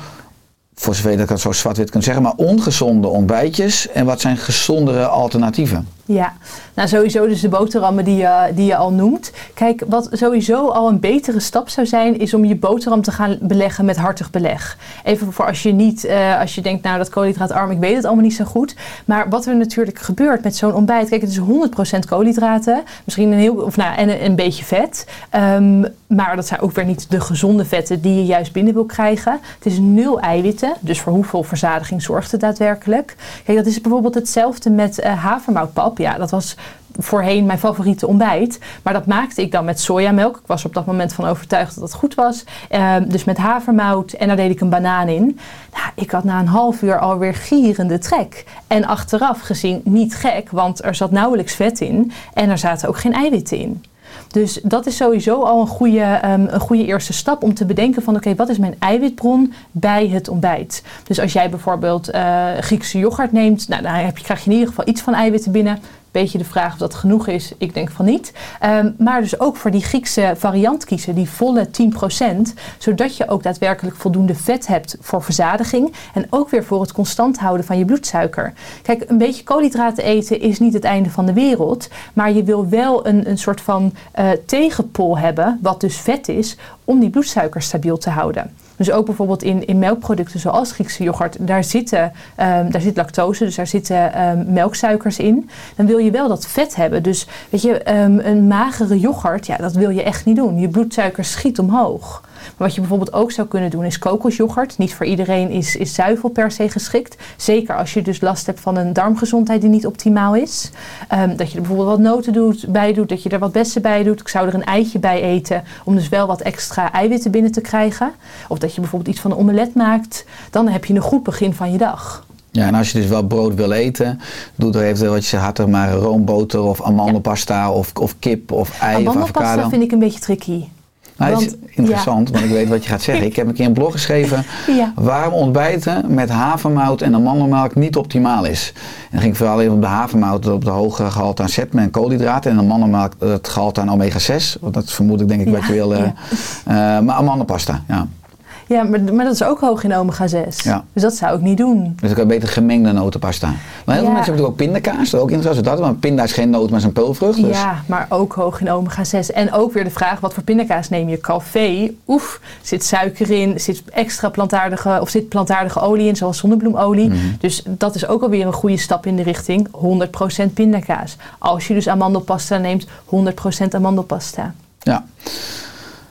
voor zover dat ik het zo zwart-wit kan zeggen, maar ongezonde ontbijtjes? En wat zijn gezondere alternatieven? Ja, nou sowieso dus de boterhammen die je, die je al noemt. Kijk, wat sowieso al een betere stap zou zijn, is om je boterham te gaan beleggen met hartig beleg. Even voor als je niet, uh, als je denkt, nou dat koolhydraatarm, ik weet het allemaal niet zo goed. Maar wat er natuurlijk gebeurt met zo'n ontbijt, kijk, het is 100% koolhydraten, misschien een heel, of nou, en een, beetje vet. Um, maar dat zijn ook weer niet de gezonde vetten die je juist binnen wil krijgen. Het is nul eiwitten, dus voor hoeveel verzadiging zorgt het daadwerkelijk? Kijk, dat is bijvoorbeeld hetzelfde met uh, havermoutpap ja, dat was voorheen mijn favoriete ontbijt. Maar dat maakte ik dan met sojamelk. Ik was op dat moment van overtuigd dat het goed was. Uh, dus met havermout en daar deed ik een banaan in. Nou, ik had na een half uur alweer gierende trek. En achteraf gezien niet gek, want er zat nauwelijks vet in. En er zaten ook geen eiwitten in. Dus dat is sowieso al een goede, um, een goede eerste stap om te bedenken van oké, wat is mijn eiwitbron bij het ontbijt? Dus als jij bijvoorbeeld uh, Griekse yoghurt neemt, nou, dan heb je, krijg je in ieder geval iets van eiwitten binnen. Beetje de vraag of dat genoeg is. Ik denk van niet. Um, maar dus ook voor die Griekse variant kiezen, die volle 10%. Zodat je ook daadwerkelijk voldoende vet hebt voor verzadiging. En ook weer voor het constant houden van je bloedsuiker. Kijk, een beetje koolhydraten eten is niet het einde van de wereld. Maar je wil wel een, een soort van uh, tegenpol hebben, wat dus vet is, om die bloedsuiker stabiel te houden. Dus ook bijvoorbeeld in, in melkproducten zoals Griekse yoghurt, daar, zitten, um, daar zit lactose, dus daar zitten um, melksuikers in. Dan wil je wel dat vet hebben. Dus weet je, um, een magere yoghurt, ja, dat wil je echt niet doen. Je bloedsuiker schiet omhoog. Maar wat je bijvoorbeeld ook zou kunnen doen is kokosyoghurt. Niet voor iedereen is, is zuivel per se geschikt. Zeker als je dus last hebt van een darmgezondheid die niet optimaal is. Um, dat je er bijvoorbeeld wat noten doet, bij doet, dat je er wat bessen bij doet. Ik zou er een eitje bij eten om dus wel wat extra eiwitten binnen te krijgen. Of dat je bijvoorbeeld iets van een omelet maakt. Dan heb je een goed begin van je dag. Ja, en als je dus wel brood wil eten, doe er eventueel wat je zegt, had er maar roomboter of amandelpasta ja. of, of kip of ei of avocado. Amandelpasta vind ik een beetje tricky. Nou, want, is interessant, ja. want ik weet wat je gaat zeggen. Ik heb een keer een blog geschreven ja. waarom ontbijten met havermout en amandelmelk niet optimaal is. En dan ging ik vooral even op de havermout op de hoge gehalte aan zetme en koolhydraten. En de amandelmelk het gehalte aan omega 6. Want dat vermoed ik denk ik ja. wat je wil. Uh, uh, maar amandelpasta, ja. Ja, maar, maar dat is ook hoog in omega-6. Ja. Dus dat zou ik niet doen. Dus ik heb beter gemengde notenpasta. Maar heel veel Ja. mensen hebben natuurlijk ook pindakaas. Dat is ook interessant. Dat, want pinda is geen noot, maar is een peulvrucht. Dus Ja, maar ook hoog in omega-6. En ook weer de vraag, wat voor pindakaas neem je? Calvé, oef, zit suiker in, zit extra plantaardige, of zit plantaardige olie in, zoals zonnebloemolie. Mhm. Dus dat is ook alweer een goede stap in de richting 100% pindakaas. Als je dus amandelpasta neemt, 100% amandelpasta. Ja.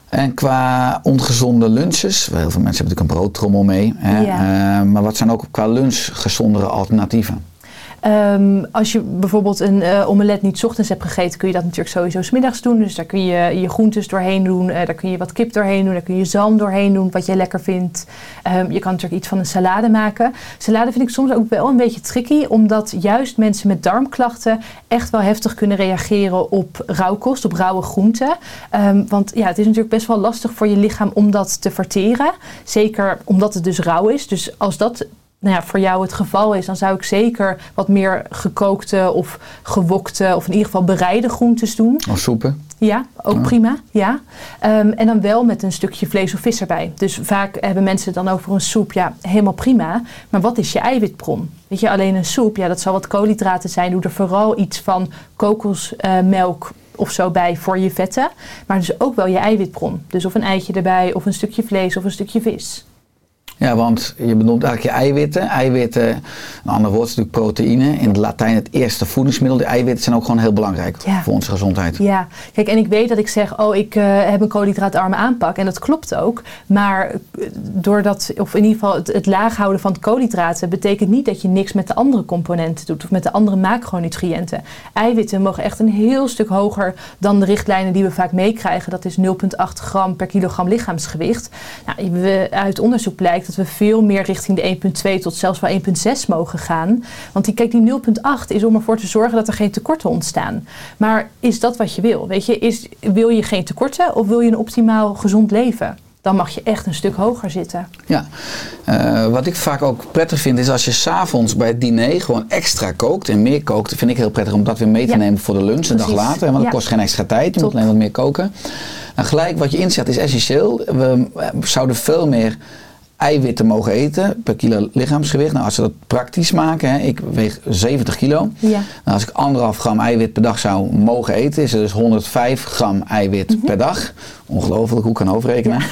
En qua ongezonde lunches, heel veel mensen hebben natuurlijk een broodtrommel mee. Hè? Ja. Eh, maar wat zijn ook qua lunch gezondere alternatieven? Ehm, als je bijvoorbeeld een eh, omelet niet ochtends hebt gegeten, kun je dat natuurlijk sowieso 's middags doen. Dus daar kun je je groentes doorheen doen, eh, daar kun je wat kip doorheen doen, daar kun je zalm doorheen doen, wat jij lekker vindt. Ehm, je kan natuurlijk iets van een salade maken. Salade vind ik soms ook wel een beetje tricky, omdat juist mensen met darmklachten echt wel heftig kunnen reageren op rauwkost, op rauwe groenten. Ehm, want ja, het is natuurlijk best wel lastig voor je lichaam om dat te verteren. Zeker omdat het dus rauw is. Dus als dat nou ja, voor jou het geval is, dan zou ik zeker wat meer gekookte of gewokte of in ieder geval bereide groentes doen. Of soepen? Ja, ook Ja. prima. Ja. Ehm, en dan wel met een stukje vlees of vis erbij. Dus vaak hebben mensen het dan over een soep. Ja, helemaal prima. Maar wat is je eiwitbron? Weet je, alleen een soep, ja, dat zal wat koolhydraten zijn. Doe er vooral iets van kokosmelk of zo bij voor je vetten. Maar dus ook wel je eiwitbron. Dus of een eitje erbij, of een stukje vlees of een stukje vis. Ja, want je benoemt eigenlijk je eiwitten. Eiwitten, een ander woord is natuurlijk proteïne. In het Latijn het eerste voedingsmiddel. De eiwitten zijn ook gewoon heel belangrijk Ja. voor onze gezondheid. Ja, kijk, en ik weet dat ik zeg, oh, ik eh, heb een koolhydraatarme aanpak. En dat klopt ook. Maar eh, doordat, of in ieder geval het, het laag houden van de koolhydraten, betekent niet dat je niks met de andere componenten doet. Of met de andere macronutriënten. Eiwitten mogen echt een heel stuk hoger dan de richtlijnen die we vaak meekrijgen. Dat is 0,8 gram per kilogram lichaamsgewicht. Nou, we, uit onderzoek blijkt dat we veel meer richting de 1,2 tot zelfs wel 1,6 mogen gaan. Want die, kijk, die 0,8 is om ervoor te zorgen dat er geen tekorten ontstaan. Maar is dat wat je wil? Weet je, is, wil je geen tekorten of wil je een optimaal gezond leven? Dan mag je echt een stuk hoger zitten. Ja, Eh, wat ik vaak ook prettig vind is als je s'avonds bij het diner gewoon extra kookt en meer kookt. vind ik heel prettig om dat weer mee te Ja. nemen voor de lunch een dag later. Want dat Ja. kost geen extra tijd, je Top. moet alleen wat meer koken. Nou, gelijk wat je inzet is essentieel. We eh, zouden veel meer eiwitten mogen eten per kilo lichaamsgewicht. Nou, als we dat praktisch maken, hè, ik weeg 70 kilo. Ja. Nou, als ik anderhalf gram eiwit per dag zou mogen eten, is er dus 105 gram eiwit per dag. Ongelooflijk, hoe ik kan overrekenen.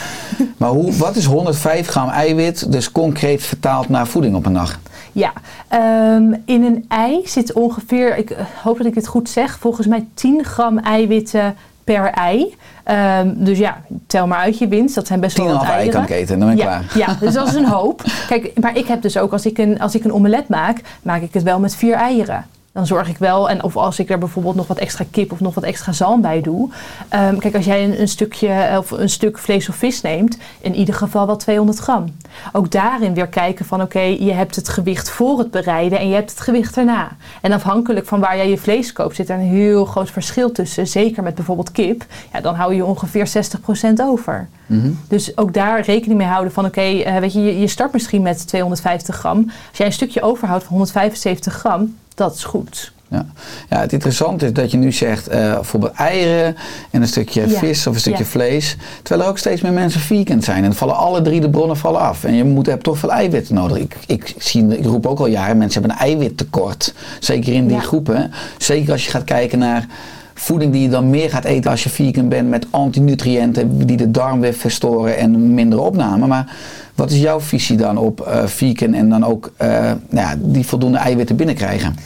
Maar hoe, wat is 105 gram eiwit dus concreet vertaald naar voeding op een dag? Ja, ehm, in een ei zit ongeveer, ik eh, hoop dat ik het goed zeg, volgens mij 10 gram eiwitten per ei. Ehm, dus ja, tel maar uit je winst. Dat zijn best wel 10,5 wat ei eieren. kan ik eten, dan ben ik ja, klaar. Ja, dus dat is een hoop. Kijk, maar ik heb dus ook, als ik een, als ik een omelet maak, maak ik het wel met vier eieren. Dan zorg ik wel, en of als ik er bijvoorbeeld nog wat extra kip of nog wat extra zalm bij doe. Ehm, kijk, als jij een, een stukje eh, of een stuk vlees of vis neemt, in ieder geval wel 200 gram. Ook daarin weer kijken van oké, je hebt het gewicht voor het bereiden en je hebt het gewicht erna. En afhankelijk van waar jij je vlees koopt, zit er een heel groot verschil tussen. Zeker met bijvoorbeeld kip. Ja, dan hou je ongeveer 60% over. Mhm. Dus ook daar rekening mee houden van oké, eh, weet je, je start misschien met 250 gram. Als jij een stukje overhoudt van 175 gram, dat is goed. Ja. ja, het interessante is dat je nu zegt eh, bijvoorbeeld eieren en een stukje Ja. vis of een stukje Ja. vlees. Terwijl er ook steeds meer mensen vegan zijn. En dan vallen alle drie de bronnen vallen af. En je moet, hebt toch veel eiwitten nodig. Ik, ik, zie, ik roep ook al jaren, mensen hebben een eiwittekort. Zeker in die Ja. groepen. Zeker als je gaat kijken naar voeding die je dan meer gaat eten als je vegan bent. Met antinutriënten die de darm weer verstoren en minder opname. Maar wat is jouw visie dan op eh, vegan en dan ook eh, nou ja, die voldoende eiwitten binnenkrijgen?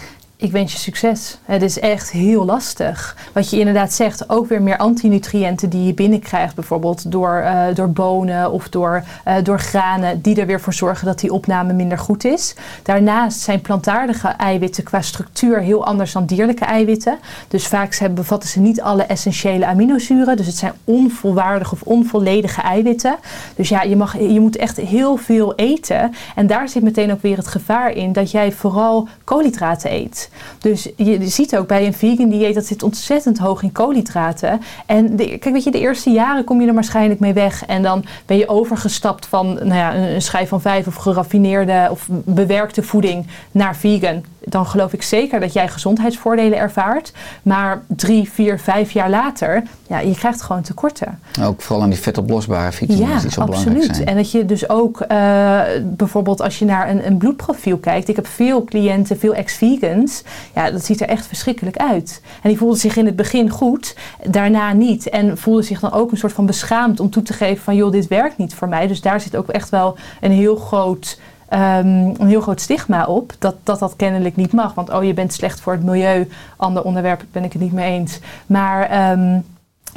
Ik wens je succes. Het is echt heel lastig. Wat je inderdaad zegt, ook weer meer antinutriënten die je binnenkrijgt. Bijvoorbeeld door, eh, door bonen of door, eh, door granen. Die er weer voor zorgen dat die opname minder goed is. Daarnaast zijn plantaardige eiwitten qua structuur heel anders dan dierlijke eiwitten. Dus vaak bevatten ze niet alle essentiële aminozuren. Dus het zijn onvolwaardige of onvolledige eiwitten. Dus ja, je, mag, je moet echt heel veel eten. En daar zit meteen ook weer het gevaar in dat jij vooral koolhydraten eet. Dus je ziet ook bij een vegan dieet dat zit ontzettend hoog in koolhydraten. En de, kijk, weet je, de eerste jaren kom je er waarschijnlijk mee weg. En dan ben je overgestapt van nou ja, een, schijf van vijf of geraffineerde of bewerkte voeding naar vegan. Dan geloof ik zeker dat jij gezondheidsvoordelen ervaart. Maar drie, vier, vijf jaar later, ja, je krijgt gewoon tekorten. Ook vooral aan die vetoplosbare vitamines Ja, die zo belangrijk absoluut. zijn. En dat je dus ook eh, bijvoorbeeld als je naar een, een bloedprofiel kijkt. Ik heb veel cliënten, veel ex-vegans. Ja, dat ziet er echt verschrikkelijk uit. En die voelden zich in het begin goed, daarna niet. En voelden zich dan ook een soort van beschaamd om toe te geven van joh, dit werkt niet voor mij. Dus daar zit ook echt wel een heel groot ehm, een heel groot stigma op dat, dat dat kennelijk niet mag. Want oh, je bent slecht voor het milieu. Ander onderwerp ben ik het niet mee eens. Maar ehm,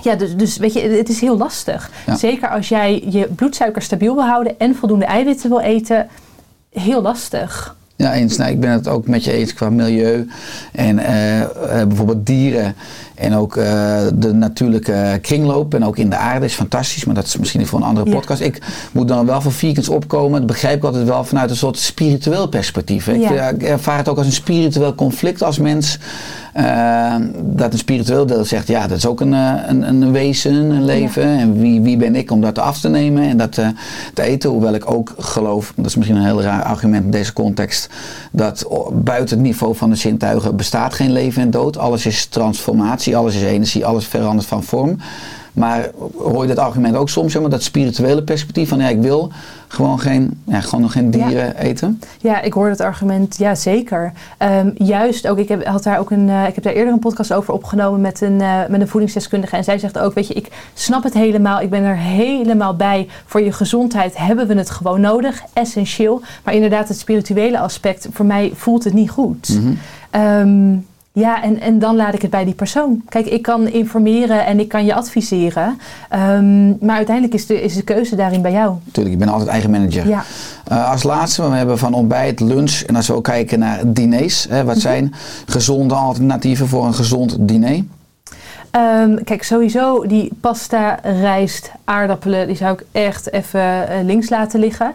ja, dus, dus weet je, het is heel lastig. Ja. Zeker als jij je bloedsuiker stabiel wil houden en voldoende eiwitten wil eten. Heel lastig. Ja, eens. Nou, ik ben het ook met je eens qua milieu en eh, eh, bijvoorbeeld dieren en ook eh, de natuurlijke kringloop en ook in de aarde is fantastisch, maar dat is misschien voor een andere Ja. podcast. Ik moet dan wel voor vegans opkomen, dat begrijp ik altijd wel vanuit een soort spiritueel perspectief. hè. Ja. ik ervaar het ook als een spiritueel conflict als mens. Eh, dat een spiritueel deel zegt, ja, dat is ook een, eh, een, een wezen, een leven. En wie, wie ben ik om dat af te nemen en dat eh, te eten? Hoewel ik ook geloof, dat is misschien een heel raar argument in deze context, dat buiten het niveau van de zintuigen bestaat geen leven en dood. Alles is transformatie, alles is energie, alles verandert van vorm. Maar hoor je dat argument ook soms, zeg maar, dat spirituele perspectief van ja, ik wil gewoon geen, ja, gewoon nog geen Ja. dieren eten? Ja, ik hoor dat argument, ja zeker. Ehm, juist ook, ik heb, had daar ook een, eh, ik heb daar eerder een podcast over opgenomen met een, eh, met een voedingsdeskundige. En zij zegt ook, weet je, ik snap het helemaal. Ik ben er helemaal bij. Voor je gezondheid hebben we het gewoon nodig, essentieel. Maar inderdaad, het spirituele aspect, voor mij voelt het niet goed. Ehm, ja, en, en dan laat ik het bij die persoon. Kijk, ik kan informeren en ik kan je adviseren. Ehm, maar uiteindelijk is de, is de keuze daarin bij jou. Natuurlijk, ik ben altijd eigen manager. Ja. Eh, als laatste, we hebben van ontbijt, lunch en als we ook kijken naar diners. Hè, Mhm. wat zijn gezonde alternatieven voor een gezond diner? Ehm, kijk, sowieso die pasta, rijst, aardappelen, die zou ik echt even eh, links laten liggen.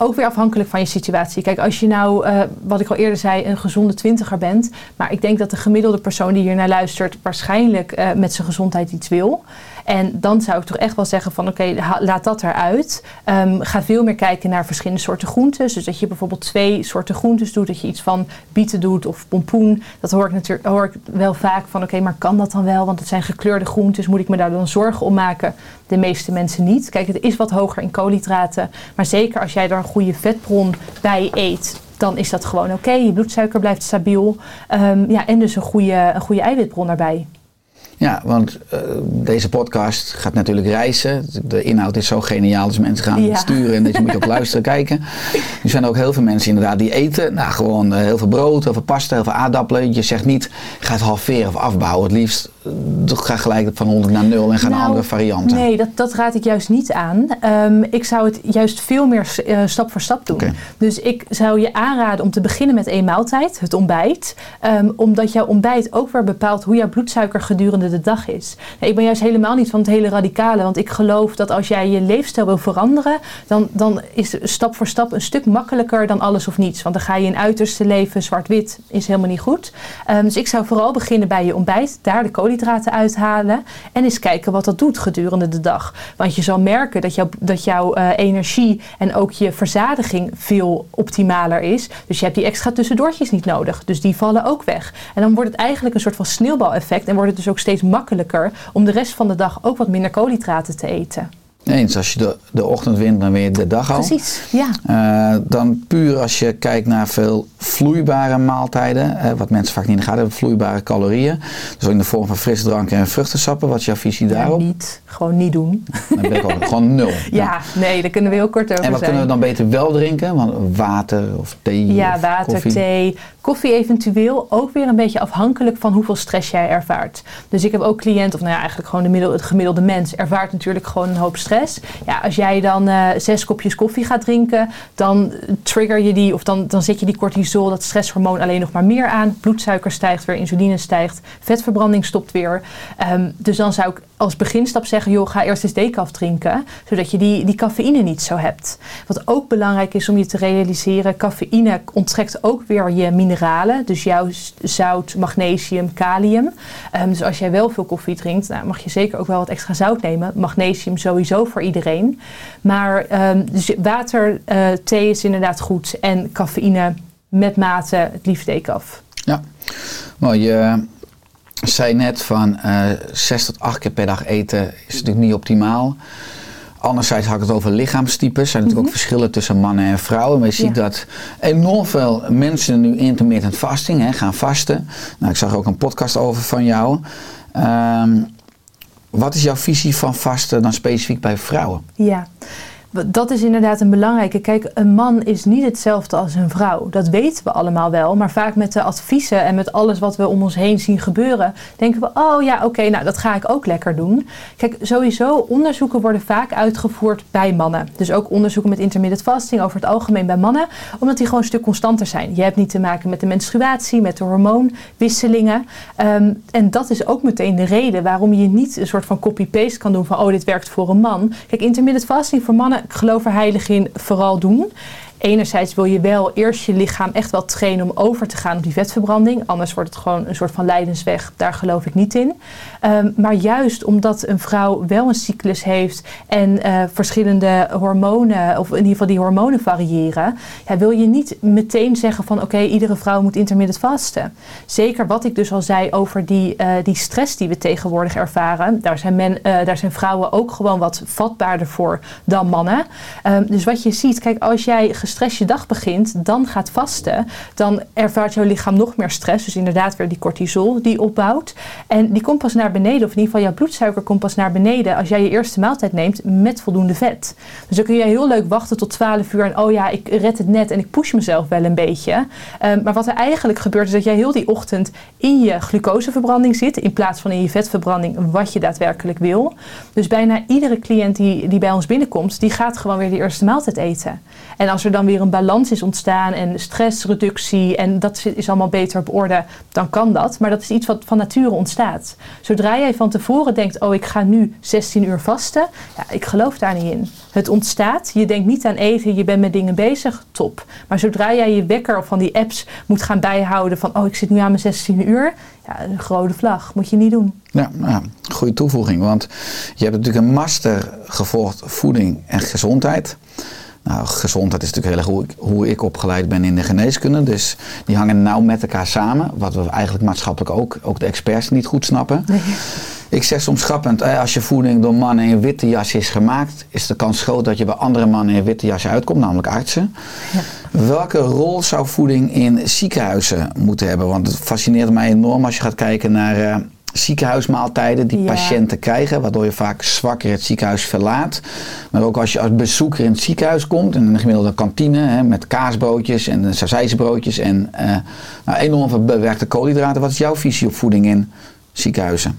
Ook weer afhankelijk van je situatie. Kijk, als je nou, eh, wat ik al eerder zei, een gezonde twintiger bent. Maar ik denk dat de gemiddelde persoon die hier naar luistert waarschijnlijk eh, met zijn gezondheid iets wil. En dan zou ik toch echt wel zeggen van oké, laat dat eruit. Ehm, ga veel meer kijken naar verschillende soorten groentes. Dus dat je bijvoorbeeld twee soorten groentes doet. Dat je iets van bieten doet of pompoen. Dat hoor ik natuurlijk hoor ik wel vaak van oké, maar kan dat dan wel? Want het zijn gekleurde groentes. Moet ik me daar dan zorgen om maken? De meeste mensen niet. Kijk, het is wat hoger in koolhydraten. Maar zeker als jij er een goede vetbron bij eet. Dan is dat gewoon oké. Je bloedsuiker blijft stabiel. Ehm, ja, en dus een goede, een goede eiwitbron erbij. Ja, want eh, deze podcast gaat natuurlijk reizen. De inhoud is zo geniaal, dus mensen gaan Ja. het sturen en dat je moet je ook luisteren, kijken. Er zijn ook heel veel mensen inderdaad die eten. Nou, gewoon eh, heel veel brood, heel veel pasta, heel veel aardappelen. Je zegt niet, ga het halveren of afbouwen. Het liefst, ga gelijk van 100 naar 0 en ga naar Nou, andere varianten. Nee, dat, dat raad ik juist niet aan. Ehm, ik zou het juist veel meer eh, stap voor stap doen. Dus ik zou je aanraden om te beginnen met één maaltijd, het ontbijt. Ehm, omdat jouw ontbijt ook weer bepaalt hoe jouw bloedsuiker gedurende de dag is. Nee, ik ben juist helemaal niet van het hele radicale. Want ik geloof dat als jij je leefstijl wil veranderen, dan, dan is stap voor stap een stuk makkelijker dan alles of niets. Want dan ga je in uiterste leven, zwart-wit is helemaal niet goed. Ehm, dus ik zou vooral beginnen bij je ontbijt, daar de koolhydraten uithalen. En eens kijken wat dat doet gedurende de dag. Want je zal merken dat, jouw dat jouw eh, energie en ook je verzadiging veel optimaler is. Dus je hebt die extra tussendoortjes niet nodig. Dus die vallen ook weg. En dan wordt het eigenlijk een soort van sneeuwbaleffect. En wordt het dus ook steeds makkelijker om de rest van de dag ook wat minder koolhydraten te eten. Eens, als je de, de ochtend wint, dan weer de dag al. Precies, ja. Eh, dan puur als je kijkt naar veel vloeibare maaltijden, wat mensen vaak niet in de gaten hebben, vloeibare calorieën. Dus ook in de vorm van frisdranken en vruchtensappen. Wat is jouw visie Ja, daarop? niet. Gewoon niet doen. Dan ben ik ook gewoon nul. Ja, nee, daar kunnen we heel kort over En wat zijn. kunnen we dan beter wel drinken? Want water of thee Ja, of water, koffie? thee, koffie eventueel. Ook weer een beetje afhankelijk van hoeveel stress jij ervaart. Dus ik heb ook cliënten, of nou ja, eigenlijk gewoon de middel, het gemiddelde mens, ervaart natuurlijk gewoon een hoop stress. Ja, als jij dan eh, zes kopjes koffie gaat drinken, dan trigger je die, of dan, dan zet je die cortisol, dat stresshormoon, alleen nog maar meer aan. Bloedsuiker stijgt weer, insuline stijgt, vetverbranding stopt weer. Ehm, dus dan zou ik als beginstap zeggen, joh, ga eerst eens decaf drinken, zodat je die, die cafeïne niet zo hebt. Wat ook belangrijk is om je te realiseren, cafeïne onttrekt ook weer je mineralen, dus jouw zout, magnesium, kalium. Ehm, dus als jij wel veel koffie drinkt, nou, mag je zeker ook wel wat extra zout nemen. Magnesium sowieso voor iedereen. Maar ehm, dus water, eh, thee is inderdaad goed en cafeïne met mate het liefst deed ik af. Ja, mooi. Je zei net van eh zes tot acht keer per dag eten is natuurlijk niet optimaal. Anderzijds had ik het over lichaamstypes. Er zijn natuurlijk ook verschillen tussen mannen en vrouwen. Maar je ziet Ja. dat enorm veel mensen nu intermittent fasting hè, gaan vasten. Nou, ik zag ook een podcast over van jou. Ehm, wat is jouw visie van vasten dan specifiek bij vrouwen? Ja, dat is inderdaad een belangrijke. Kijk, een man is niet hetzelfde als een vrouw. Dat weten we allemaal wel. Maar vaak met de adviezen en met alles wat we om ons heen zien gebeuren, denken we: oh ja, oké, nou dat ga ik ook lekker doen. Kijk, sowieso, onderzoeken worden vaak uitgevoerd bij mannen. Dus ook onderzoeken met intermittent fasting over het algemeen bij mannen, omdat die gewoon een stuk constanter zijn. Je hebt niet te maken met de menstruatie, met de hormoonwisselingen. Ehm, en dat is ook meteen de reden waarom je niet een soort van copy-paste kan doen van: oh, dit werkt voor een man. Kijk, intermittent fasting voor mannen, ik geloof er heilig in, vooral doen. Enerzijds wil je wel eerst je lichaam echt wel trainen om over te gaan op die vetverbranding. Anders wordt het gewoon een soort van lijdensweg. Daar geloof ik niet in. Ehm, maar juist omdat een vrouw wel een cyclus heeft en eh, verschillende hormonen, of in ieder geval die hormonen variëren, ja, wil je niet meteen zeggen van oké, iedere vrouw moet intermittent vasten. Zeker wat ik dus al zei over die, eh, die stress die we tegenwoordig ervaren. Daar zijn, men, eh, daar zijn vrouwen ook gewoon wat vatbaarder voor dan mannen. Ehm, dus wat je ziet, kijk, als jij gestrest je dag begint, dan gaat vasten, dan ervaart jouw lichaam nog meer stress. Dus inderdaad weer die cortisol die opbouwt. En die komt pas naar beneden, of in ieder geval jouw bloedsuiker komt pas naar beneden als jij je eerste maaltijd neemt met voldoende vet. Dus dan kun je heel leuk wachten tot 12 uur en oh ja, ik red het net en ik push mezelf wel een beetje. Ehm, maar wat er eigenlijk gebeurt is dat jij heel die ochtend in je glucoseverbranding zit in plaats van in je vetverbranding wat je daadwerkelijk wil. Dus bijna iedere cliënt die, die bij ons binnenkomt, die gaat gewoon weer de eerste maaltijd eten. En als er dan weer een balans is ontstaan en stressreductie en dat is allemaal beter op orde, dan kan dat. Maar dat is iets wat van nature ontstaat. Zodra jij van tevoren denkt, oh ik ga nu 16 uur vasten, ja, ik geloof daar niet in. Het ontstaat, je denkt niet aan eten, je bent met dingen bezig, top. Maar zodra jij je wekker of van die apps moet gaan bijhouden van, oh ik zit nu aan mijn 16 uur, ja, een rode vlag, moet je niet doen. Ja, nou, goede toevoeging. Want je hebt natuurlijk een master gevolgd voeding en gezondheid. Nou, gezondheid is natuurlijk heel erg hoe ik, hoe ik opgeleid ben in de geneeskunde. Dus die hangen nauw met elkaar samen. Wat we eigenlijk maatschappelijk ook, ook de experts niet goed snappen. Ik zeg soms grappend, eh, als je voeding door mannen in witte jas is gemaakt, is de kans groot dat je bij andere mannen in witte jas uitkomt, namelijk artsen. Welke rol zou voeding in ziekenhuizen moeten hebben? Want het fascineert mij enorm als je gaat kijken naar eh, ziekenhuismaaltijden die Ja. patiënten krijgen, waardoor je vaak zwakker het ziekenhuis verlaat. Maar ook als je als bezoeker in het ziekenhuis komt, in een gemiddelde kantine hè, met kaasbroodjes en sausijsbroodjes en eh, nou, enorm veel bewerkte koolhydraten. Wat is jouw visie op voeding in ziekenhuizen?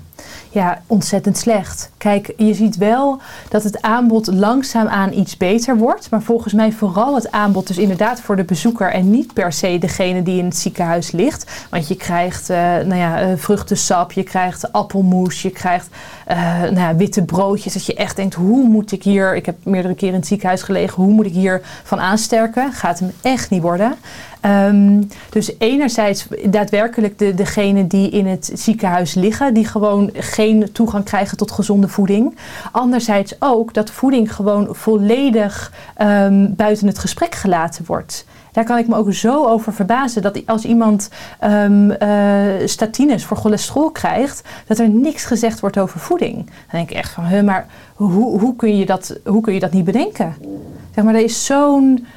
Ja, ontzettend slecht. Kijk, je ziet wel dat het aanbod langzaamaan iets beter wordt. Maar volgens mij vooral het aanbod dus inderdaad voor de bezoeker en niet per se degene die in het ziekenhuis ligt. Want je krijgt eh, nou ja, eh, vruchtensap, je krijgt appelmoes, je krijgt eh, nou ja, witte broodjes. Dat je echt denkt, hoe moet ik hier, ik heb meerdere keren in het ziekenhuis gelegen, hoe moet ik hier van aansterken? Gaat hem echt niet worden. Ehm, dus enerzijds daadwerkelijk de, degenen die in het ziekenhuis liggen, die gewoon geen toegang krijgen tot gezonde voeding. Anderzijds ook dat voeding gewoon volledig ehm, buiten het gesprek gelaten wordt. Daar kan ik me ook zo over verbazen dat als iemand ehm, eh, statines voor cholesterol krijgt, dat er niks gezegd wordt over voeding. Dan denk ik echt van, maar hoe, hoe, kun je dat, hoe kun je dat niet bedenken? Zeg maar, er is zo'n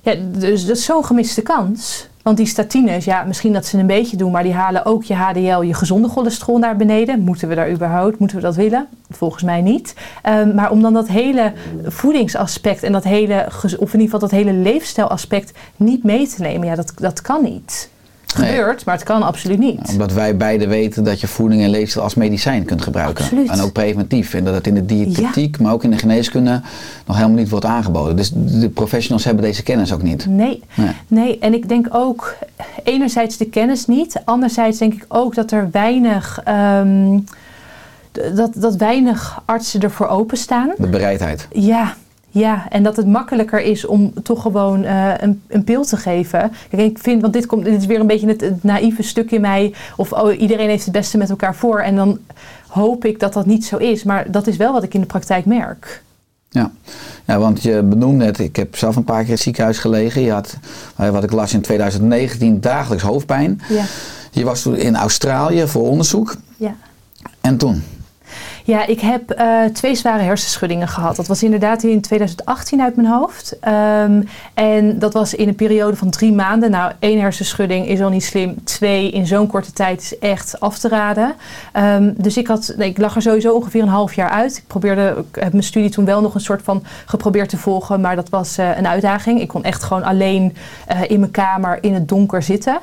ja, dus dat is zo'n gemiste kans. Want die statines, ja, misschien dat ze een beetje doen, maar die halen ook je HDL, je gezonde cholesterol naar beneden. Moeten we daar überhaupt, moeten we dat willen? Volgens mij niet. Ehm, maar om dan dat hele voedingsaspect en dat hele, of in ieder geval dat hele leefstijlaspect niet mee te nemen, ja, dat, dat kan niet. Het Nee. gebeurt, maar het kan absoluut niet. Omdat wij beide weten dat je voeding en leefstijl als medicijn kunt gebruiken. Absoluut. En ook preventief. En dat het in de diëtetiek, maar ook in de geneeskunde nog helemaal niet wordt aangeboden. Dus de professionals hebben deze kennis ook niet. Nee, Nee. nee, en ik denk ook enerzijds de kennis niet. Anderzijds denk ik ook dat er weinig, ehm, dat, dat weinig artsen ervoor openstaan. De bereidheid. Ja, ja, en dat het makkelijker is om toch gewoon eh, een, een pil te geven. Kijk, ik vind, want dit, komt, dit is weer een beetje het, het naïeve stuk in mij. Of oh, iedereen heeft het beste met elkaar voor. En dan hoop ik dat dat niet zo is. Maar dat is wel wat ik in de praktijk merk. Ja. ja, want je benoemde net, ik heb zelf een paar keer in het ziekenhuis gelegen. Je had, eh, wat ik las in 2019, dagelijks hoofdpijn. Ja. Je was toen in Australië voor onderzoek. ja. En toen? Ja, ik heb eh, twee zware hersenschuddingen gehad. Dat was inderdaad in 2018 uit mijn hoofd. Ehm, en dat was in een periode van drie maanden. Nou, één hersenschudding is al niet slim. Twee in zo'n korte tijd is echt af te raden. Ehm, dus ik, had, nee, ik lag er sowieso ongeveer een half jaar uit. Ik, probeerde, ik heb mijn studie toen wel nog een soort van geprobeerd te volgen. Maar dat was eh, een uitdaging. Ik kon echt gewoon alleen eh, in mijn kamer in het donker zitten.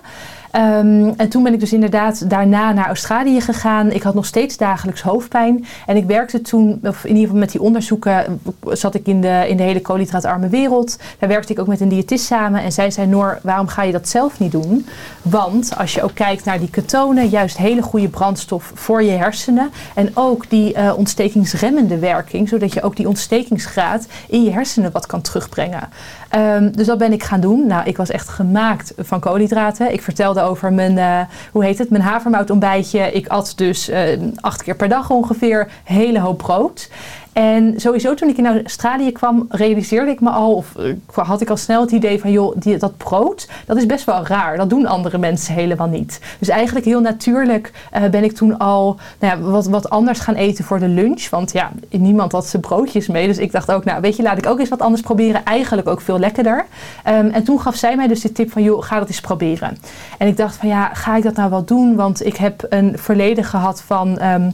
Ehm, en toen ben ik dus inderdaad daarna naar Australië gegaan. Ik had nog steeds dagelijks hoofdpijn. En ik werkte toen, of in ieder geval met die onderzoeken, zat ik in de, in de hele koolhydraatarme wereld. Daar werkte ik ook met een diëtist samen. En zij zei, Noor, waarom ga je dat zelf niet doen? Want als je ook kijkt naar die ketonen, juist hele goede brandstof voor je hersenen. En ook die eh, ontstekingsremmende werking, zodat je ook die ontstekingsgraad in je hersenen wat kan terugbrengen. Ehm, dus dat ben ik gaan doen. Nou, ik was echt gemaakt van koolhydraten. Ik vertelde over mijn, eh, hoe heet het, mijn havermoutontbijtje. Ik at dus eh, acht keer per dag ongeveer, hele hoop brood. En sowieso toen ik in Australië kwam, realiseerde ik me al, of eh, had ik al snel het idee van, joh, die, dat brood, dat is best wel raar. Dat doen andere mensen helemaal niet. Dus eigenlijk heel natuurlijk eh, ben ik toen al nou ja, wat, wat anders gaan eten voor de lunch. Want ja, niemand had zijn broodjes mee. Dus ik dacht ook, nou weet je, laat ik ook eens wat anders proberen. Eigenlijk ook veel lekkerder. Ehm, en toen gaf zij mij dus de tip van, joh, ga dat eens proberen. En ik dacht van, ja, ga ik dat nou wel doen? Want ik heb een verleden gehad van... ehm,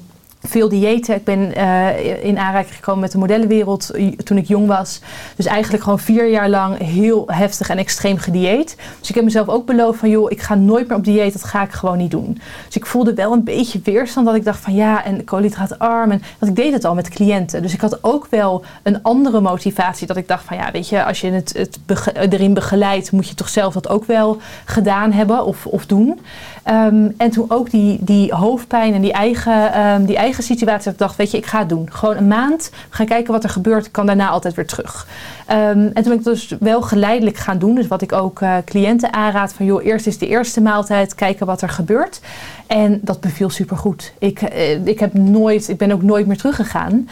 veel diëten. Ik ben eh, in aanraking gekomen met de modellenwereld toen ik jong was. Dus eigenlijk gewoon vier jaar lang heel heftig en extreem gedieet. Dus ik heb mezelf ook beloofd van joh, ik ga nooit meer op dieet. Dat ga ik gewoon niet doen. Dus ik voelde wel een beetje weerstand dat ik dacht van ja, en koolhydraatarm. En, want ik deed het al met cliënten. Dus ik had ook wel een andere motivatie. Dat ik dacht van ja, weet je, als je het, het erin begeleidt, moet je toch zelf dat ook wel gedaan hebben of, of doen. Ehm, en toen ook die, die hoofdpijn en die eigen, um, die eigen situatie. Ik dacht, weet je, ik ga het doen. Gewoon een maand. We gaan kijken wat er gebeurt. Kan daarna altijd weer terug. Um, en toen ben ik dus wel geleidelijk gaan doen. Dus wat ik ook uh, cliënten aanraad. Van joh, eerst is de eerste maaltijd. Kijken wat er gebeurt. En dat beviel supergoed. Ik, uh, ik, heb nooit, ik ben ook nooit meer teruggegaan.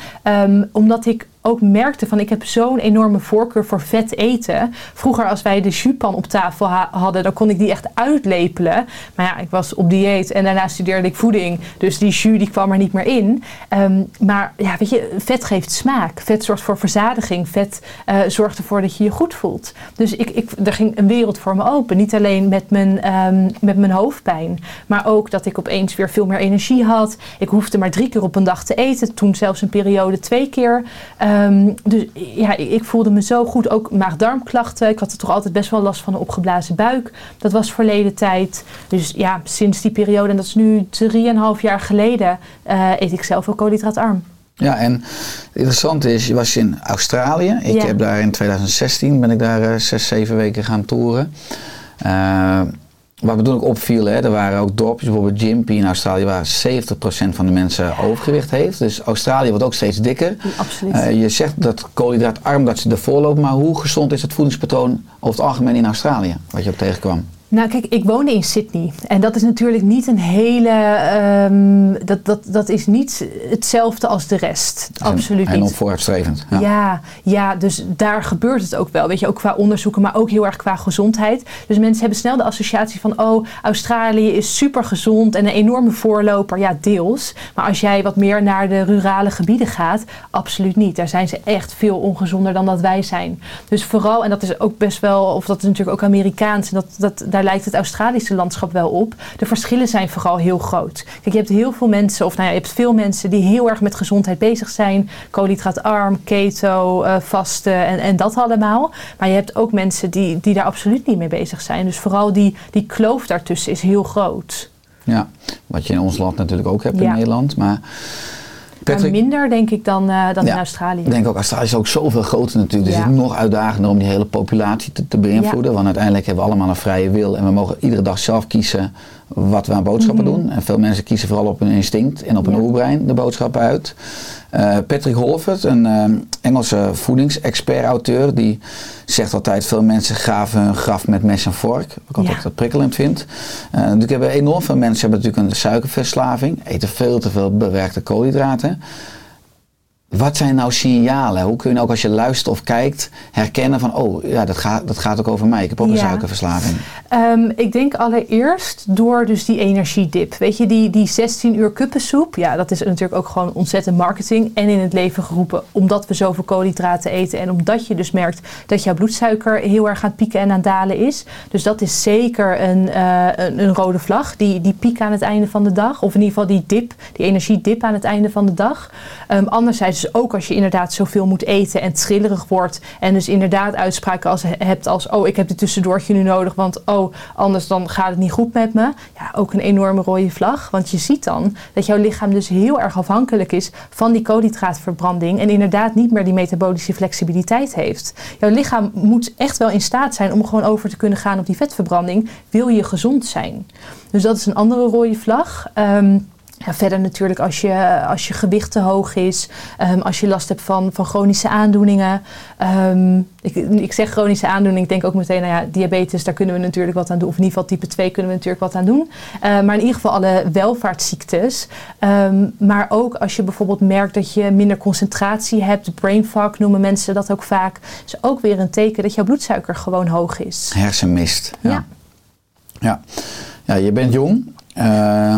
omdat ik ook merkte van ik heb zo'n enorme voorkeur voor vet eten. Vroeger als wij de juspan op tafel ha hadden, dan kon ik die echt uitlepelen. Maar ja, ik was op dieet en daarna studeerde ik voeding. Dus die jus die kwam er niet meer in. Um, maar ja, weet je, vet geeft smaak. Vet zorgt voor verzadiging. Vet uh, zorgt ervoor dat je je goed voelt. Dus ik, ik, er ging een wereld voor me open. Niet alleen met mijn, um, met mijn hoofdpijn. Maar ook dat ik opeens weer veel meer energie had. Ik hoefde maar drie keer op een dag te eten. Toen zelfs een periode twee keer. Um, dus ja, ik voelde me zo goed. Ook maag-darmklachten. Ik had er toch altijd best wel last van een opgeblazen buik. Dat was verleden tijd. Dus ja, sinds die periode, en dat is nu drieënhalf jaar geleden, uh, eet ik zelf ook koolhydraatarm. Ja, en het interessante is, je was in Australië. Ik ja. heb daar in 2016, ben ik daar uh, zes, zeven weken gaan toeren. Uh, wat me toen ook opviel, hè, er waren ook dorpjes, bijvoorbeeld Gympie in Australië, waar 70% van de mensen overgewicht heeft. Dus Australië wordt ook steeds dikker. Absoluut. Uh, je zegt dat koolhydraatarm, dat ze ervoor lopen, maar hoe gezond is het voedingspatroon over het algemeen in Australië, wat je ook tegenkwam? Nou, kijk, ik woonde in Sydney. En dat is natuurlijk niet een hele. Um, dat, dat, dat is niet hetzelfde als de rest. Absoluut en, en niet. En vooruitstrevend. Ja. ja. Ja, dus daar gebeurt het ook wel. Weet je, ook qua onderzoeken, maar ook heel erg qua gezondheid. Dus mensen hebben snel de associatie van: oh, Australië is super gezond en een enorme voorloper. Ja, deels. Maar als jij wat meer naar de rurale gebieden gaat, absoluut niet. Daar zijn ze echt veel ongezonder dan dat wij zijn. Dus vooral, en dat is ook best wel, of dat is natuurlijk ook Amerikaans. En dat, dat, daar lijkt het Australische landschap wel op. De verschillen zijn vooral heel groot. Kijk, je hebt heel veel mensen, of nou ja, je hebt veel mensen die heel erg met gezondheid bezig zijn. Koolhydraatarm, keto, uh, vasten en, en dat allemaal. Maar je hebt ook mensen die, die daar absoluut niet mee bezig zijn. Dus vooral die, die kloof daartussen is heel groot. Ja, wat je in ons land natuurlijk ook hebt ja. in Nederland. Maar Patrick, maar minder denk ik dan, uh, dan ja, in Australië. Ik denk ook, Australië is ook zoveel groter natuurlijk. Dus ja. het is nog uitdagender om die hele populatie te, te beïnvloeden. Ja. Want uiteindelijk hebben we allemaal een vrije wil. En we mogen iedere dag zelf kiezen wat we aan boodschappen mm -hmm. doen. En veel mensen kiezen vooral op hun instinct en op hun oerbrein de boodschappen uit. Uh, Patrick Holford, een uh, Engelse voedingsexpert-auteur, die zegt altijd: veel mensen graven hun graf met mes en vork. Wat ik altijd ja. prikkelend vind. Uh, natuurlijk hebben enorm veel mensen hebben natuurlijk een suikerverslaving, eten veel te veel bewerkte koolhydraten. Wat zijn nou signalen? Hoe kun je nou ook als je luistert of kijkt herkennen van, oh ja, dat gaat, dat gaat ook over mij. Ik heb ook een suikerverslaving. Ehm, ik denk allereerst door dus die energiedip. Weet je, die, die 16 uur kuppensoep. Ja, dat is natuurlijk ook gewoon ontzettend marketing. En in het leven geroepen omdat we zoveel koolhydraten eten. En omdat je dus merkt dat jouw bloedsuiker heel erg aan het pieken en aan het dalen is. Dus dat is zeker een, eh, een, een rode vlag. Die, die piek aan het einde van de dag. Of in ieder geval die dip, die energiedip aan het einde van de dag. Ehm, anderzijds dus ook als je inderdaad zoveel moet eten en trillerig wordt. En dus inderdaad uitspraken als, hebt als... oh, ik heb dit tussendoortje nu nodig, want oh, anders dan gaat het niet goed met me. Ja, ook een enorme rode vlag. Want je ziet dan dat jouw lichaam dus heel erg afhankelijk is van die koolhydraatverbranding. En inderdaad niet meer die metabolische flexibiliteit heeft. Jouw lichaam moet echt wel in staat zijn om gewoon over te kunnen gaan op die vetverbranding. Wil je gezond zijn? Dus dat is een andere rode vlag. Ehm, ja, verder natuurlijk als je, als je gewicht te hoog is, ehm, als je last hebt van, van chronische aandoeningen. Ehm, ik, ik zeg chronische aandoening, ik denk ook meteen, nou ja, diabetes, daar kunnen we natuurlijk wat aan doen. Of in ieder geval type 2 kunnen we natuurlijk wat aan doen. Eh, maar in ieder geval alle welvaartsziektes. Ehm, maar ook als je bijvoorbeeld merkt dat je minder concentratie hebt, brain fog noemen mensen dat ook vaak. is ook weer een teken dat jouw bloedsuiker gewoon hoog is. Hersenmist. Ja. Ja. Ja. ja, je bent jong. Eh,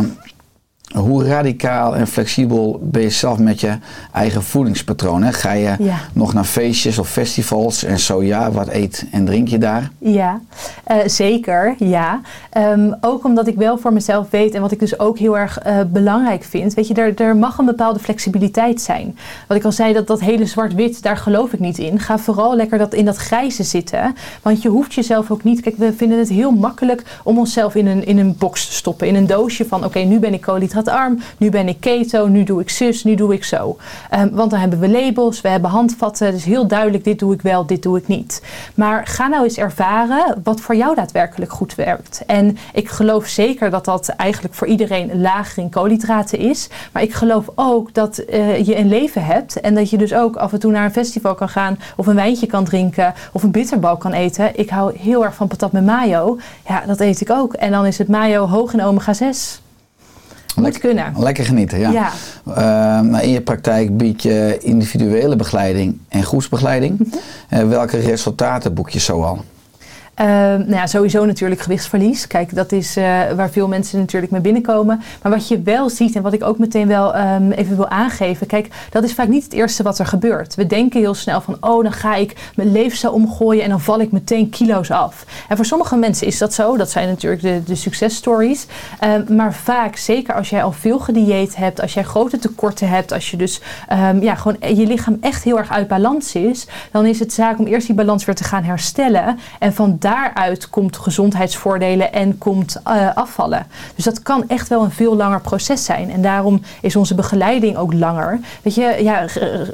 hoe radicaal en flexibel ben je zelf met je eigen voedingspatroon? Hè? Ga je Ja. nog naar feestjes of festivals? En zo ja, wat eet en drink je daar? Ja, eh, zeker. Ja. Ehm, ook omdat ik wel voor mezelf weet en wat ik dus ook heel erg eh, belangrijk vind. Weet je, er, er mag een bepaalde flexibiliteit zijn. Wat ik al zei, dat, dat hele zwart-wit, daar geloof ik niet in. Ga vooral lekker dat, in dat grijze zitten. Want je hoeft jezelf ook niet. Kijk, we vinden het heel makkelijk om onszelf in een, in een box te stoppen. In een doosje van: oké, nu ben ik koolhydraatarm, nu ben ik keto, nu doe ik zus, nu doe ik zo. Ehm, want dan hebben we labels, we hebben handvatten. Is heel duidelijk: dit doe ik wel, dit doe ik niet. Maar ga nou eens ervaren wat voor jou daadwerkelijk goed werkt. En ik geloof zeker dat dat eigenlijk voor iedereen lager in koolhydraten is. Maar ik geloof ook dat eh, je een leven hebt. En dat je dus ook af en toe naar een festival kan gaan. Of een wijntje kan drinken. Of een bitterbal kan eten. Ik hou heel erg van patat met mayo. Ja, dat eet ik ook. En dan is het mayo hoog in omega 6. Moet Lekker- kunnen. Lekker genieten, ja. Ja. Eh, maar in je praktijk bied je individuele begeleiding en groepsbegeleiding. Mhm. Eh, welke resultaten boek je zo Ehm, nou ja, sowieso natuurlijk gewichtsverlies. Kijk, dat is eh, waar veel mensen natuurlijk mee binnenkomen. Maar wat je wel ziet en wat ik ook meteen wel ehm, even wil aangeven. Kijk, dat is vaak niet het eerste wat er gebeurt. We denken heel snel van, oh, dan ga ik mijn leefstijl omgooien en dan val ik meteen kilo's af. En voor sommige mensen is dat zo. Dat zijn natuurlijk de, de successtories. Ehm, maar vaak, zeker als jij al veel gedieet hebt, als jij grote tekorten hebt, als je dus ja, gewoon je lichaam echt heel erg uit balans is, dan is het zaak om eerst die balans weer te gaan herstellen. En van daaruit komt gezondheidsvoordelen en komt eh, afvallen. Dus dat kan echt wel een veel langer proces zijn. En daarom is onze begeleiding ook langer. Weet je, ja,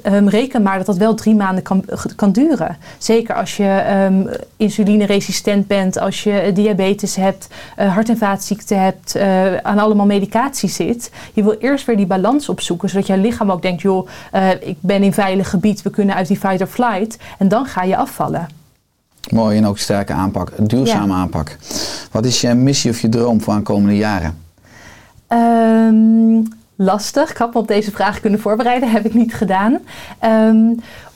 ehm, reken maar dat dat wel drie maanden kan, kan duren. Zeker als je ehm, insulineresistent bent, als je diabetes hebt, eh, hart- en vaatziekten hebt, eh, aan allemaal medicatie zit. Je wil eerst weer die balans opzoeken, zodat je lichaam ook denkt, joh, eh, ik ben in veilig gebied, we kunnen uit die fight or flight. En dan ga je afvallen. Mooi en ook sterke aanpak, duurzame aanpak. Wat is je missie of je droom voor aankomende jaren? Ehm, lastig. Ik had me op deze vraag kunnen voorbereiden. Heb ik niet gedaan. Ehm,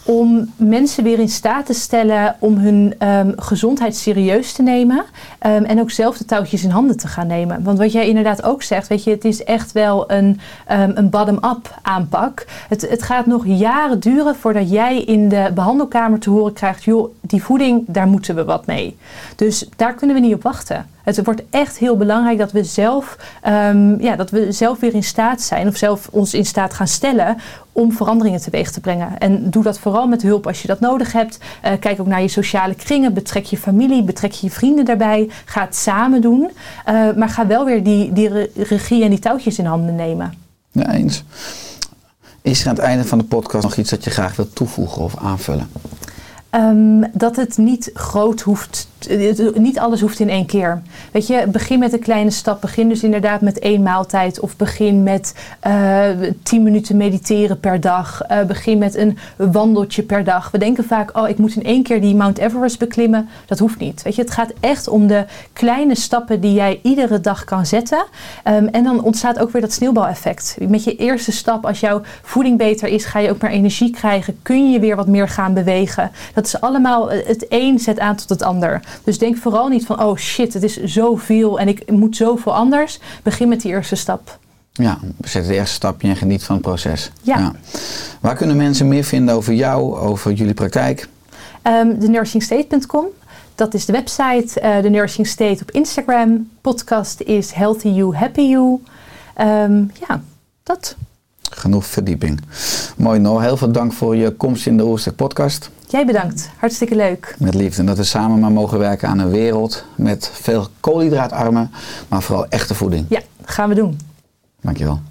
om mensen weer in staat te stellen om hun ehm, gezondheid serieus te nemen. ehm, en ook zelf de touwtjes in handen te gaan nemen. Want wat jij inderdaad ook zegt, weet je, het is echt wel een, ehm, een bottom-up aanpak. Het, het gaat nog jaren duren voordat jij in de behandelkamer te horen krijgt: joh, die voeding, daar moeten we wat mee. Dus daar kunnen we niet op wachten. Het wordt echt heel belangrijk dat we zelf, ehm, ja, dat we zelf weer in staat zijn, of zelf ons in staat gaan stellen om veranderingen teweeg te brengen. En doe dat vooral met hulp als je dat nodig hebt. Eh, kijk ook naar je sociale kringen, betrek je familie, betrek je vrienden daarbij. Ga het samen doen, Eh, maar ga wel weer die, die re- regie en die touwtjes in handen nemen. Ja, eens. Is er aan het einde van de podcast nog iets dat je graag wilt toevoegen of aanvullen? Ehm, dat het niet groot hoeft niet alles hoeft in één keer. Weet je, begin met een kleine stap. Begin dus inderdaad met één maaltijd. Of begin met eh 10 minuten mediteren per dag. Eh, begin met een wandeltje per dag. We denken vaak, oh, ik moet in één keer die Mount Everest beklimmen. Dat hoeft niet. Weet je, het gaat echt om de kleine stappen die jij iedere dag kan zetten. Ehm, en dan ontstaat ook weer dat sneeuwbaleffect. Met je eerste stap, als jouw voeding beter is, ga je ook meer energie krijgen. Kun je weer wat meer gaan bewegen. Dat is allemaal, eh, het een zet aan tot het ander. Dus denk vooral niet van, oh shit, het is zoveel en ik moet zoveel anders. Begin met die eerste stap. Ja, zet de eerste stapje en geniet van het proces. Ja. Waar kunnen mensen meer vinden over jou, over jullie praktijk? Ehm de nursingstate.com. Dat is de website. eh de Nursing State op Instagram. Podcast is Healthy You, Happy You. Ehm, ja, dat. Genoeg verdieping. Mooi Noor, heel veel dank voor je komst in de Oerstek podcast. Jij bedankt. Hartstikke leuk. Met liefde. En dat we samen maar mogen werken aan een wereld met veel koolhydraatarme, maar vooral echte voeding. Ja, gaan we doen. Dankjewel.